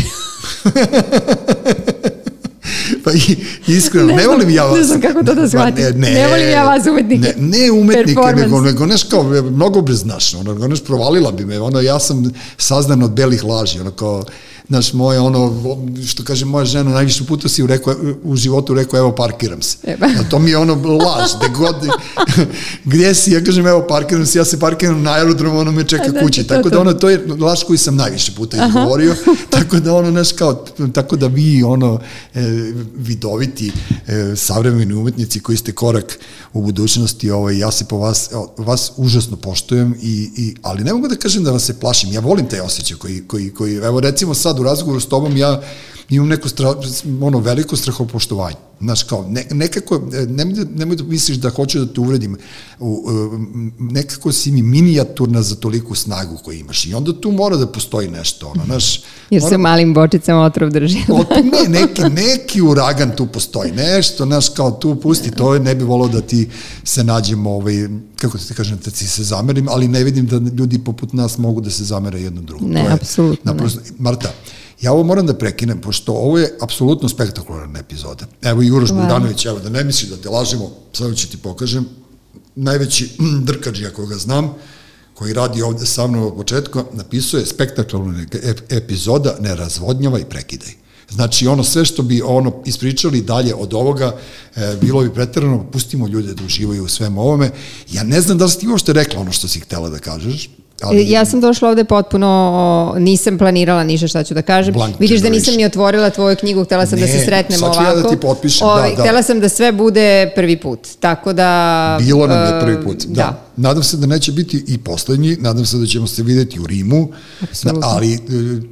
pa iskreno, ne, Ne znam- volim ja vas. ne znam kako to da shvatim. Ne volim ja vas umetnike. Ne, ne umetnike, nego, nego neš kao, mnogo bez znaš, ono, neš provalila bi me, ono, ja sam sazdan od belih laži, ono kao, Znaš, moja ono, što kaže moja žena, najviše puta si u, rekao, u životu rekao, evo parkiram se. Eba. A to mi je ono laž, gde god, gdje si, ja kažem, evo parkiram se, ja se parkiram na aerodromu, ono me čeka znači, kući. to, Tako da ono, to je laž koju sam najviše puta izgovorio, tako da ono, znaš, kao, tako da vi, ono, e, vidoviti, e, savremeni umetnici koji ste korak u budućnosti, ovaj, ja se po vas, vas užasno poštujem, i, i, ali ne mogu da kažem da vas se plašim, ja volim taj osjećaj koji, koji, koji evo recimo sad u razgovoru s tobom ja imam neko stra, ono veliko strahopoštovanje. Znaš, kao, ne, nekako, nemoj, da, nemoj da misliš da hoću da te uvredim, u, u, nekako si mi minijaturna za toliku snagu koju imaš i onda tu mora da postoji nešto, ono, znaš. Jer mora, se malim bočicama otrov drži. o, ne, neki, neki uragan tu postoji, nešto, znaš, kao tu pusti, to ne bi volao da ti se nađemo, ovaj, kako ti kažem, da ti se zamerim, ali ne vidim da ljudi poput nas mogu da se zamere jedno drugo. Ne, apsolutno ne. Marta, Ja ovo moram da prekinem, pošto ovo je apsolutno spektakularna epizoda. Evo i Uroš Bogdanović, evo da ne misli da te lažemo, sad ću ti pokažem, najveći drkađija koga znam, koji radi ovde sa mnom od početka, napisuje spektakularna epizoda Ne razvodnjava i prekidaj. Znači, ono sve što bi ono ispričali dalje od ovoga, e, bilo bi pretrano, pustimo ljude da uživaju u svem ovome. Ja ne znam da li si ti uopšte rekla ono što si htela da kažeš, Ali, ja sam došla ovde potpuno, nisam planirala ništa šta ću da kažem. Vidiš da nisam ni otvorila tvoju knjigu, htela sam ne, da se sretnemo ovako. Ne, sad ću ja da ti potpišem, o, da, da. Htela sam da sve bude prvi put, tako da... Bilo nam je prvi put, da. da. Nadam se da neće biti i poslednji, nadam se da ćemo se videti u Rimu, Absolutno. ali e,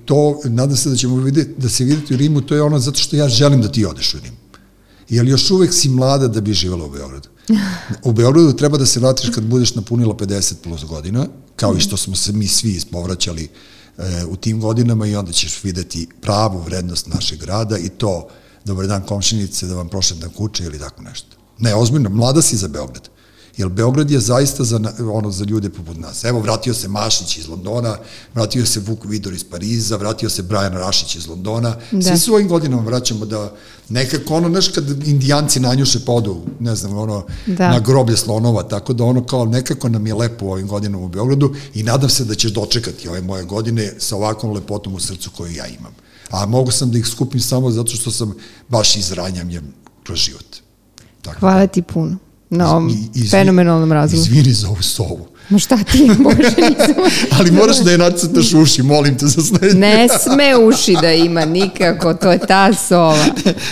to, nadam se da ćemo videti, da se videti u Rimu, to je ono zato što ja želim da ti odeš u Rim. Jer još uvek si mlada da bi živjela u Beogradu. U Beogradu treba da se vratiš kad budeš napunila 50 plus godina, kao i što smo se mi svi ispovraćali e, u tim godinama i onda ćeš videti pravu vrednost našeg grada i to dobar dan komšinice da vam prošle dan kuće ili tako nešto. Ne, ozbiljno, mlada si za Beograd. Jer Beograd je zaista za, ono, za ljude poput nas. Evo, vratio se Mašić iz Londona, vratio se Vuk Vidor iz Pariza, vratio se Brian Rašić iz Londona. Da. Svi su ovim godinama vraćamo da nekako ono, znaš, kad indijanci nanjuše podu, ne znam, ono, da. na groblje slonova, tako da ono kao nekako nam je lepo u ovim godinama u Beogradu i nadam se da ćeš dočekati ove moje godine sa ovakvom lepotom u srcu koju ja imam. A mogu sam da ih skupim samo zato što sam baš izranjamljen kroz život. Tako Hvala da. ti puno na ovom izvi, fenomenalnom razvoju. Izvini za ovu sovu. Ma šta ti, Bože, nisam... Ali moraš da je nacrtaš uši, molim te za sledeće. Ne sme uši da ima nikako, to je ta sova.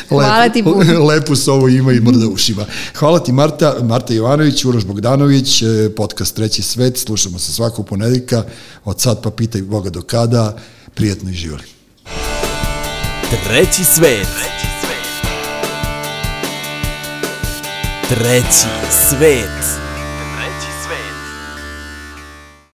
Hvala lepu, ti puno. Lepu sovu ima i mrda ušima. Hvala ti Marta, Marta Jovanović, Uroš Bogdanović, e, podcast Treći svet, slušamo se svakog ponedika, od sad pa pitaj Boga do kada, prijetno i živali. Treći svet. Treći svet. Treći svet.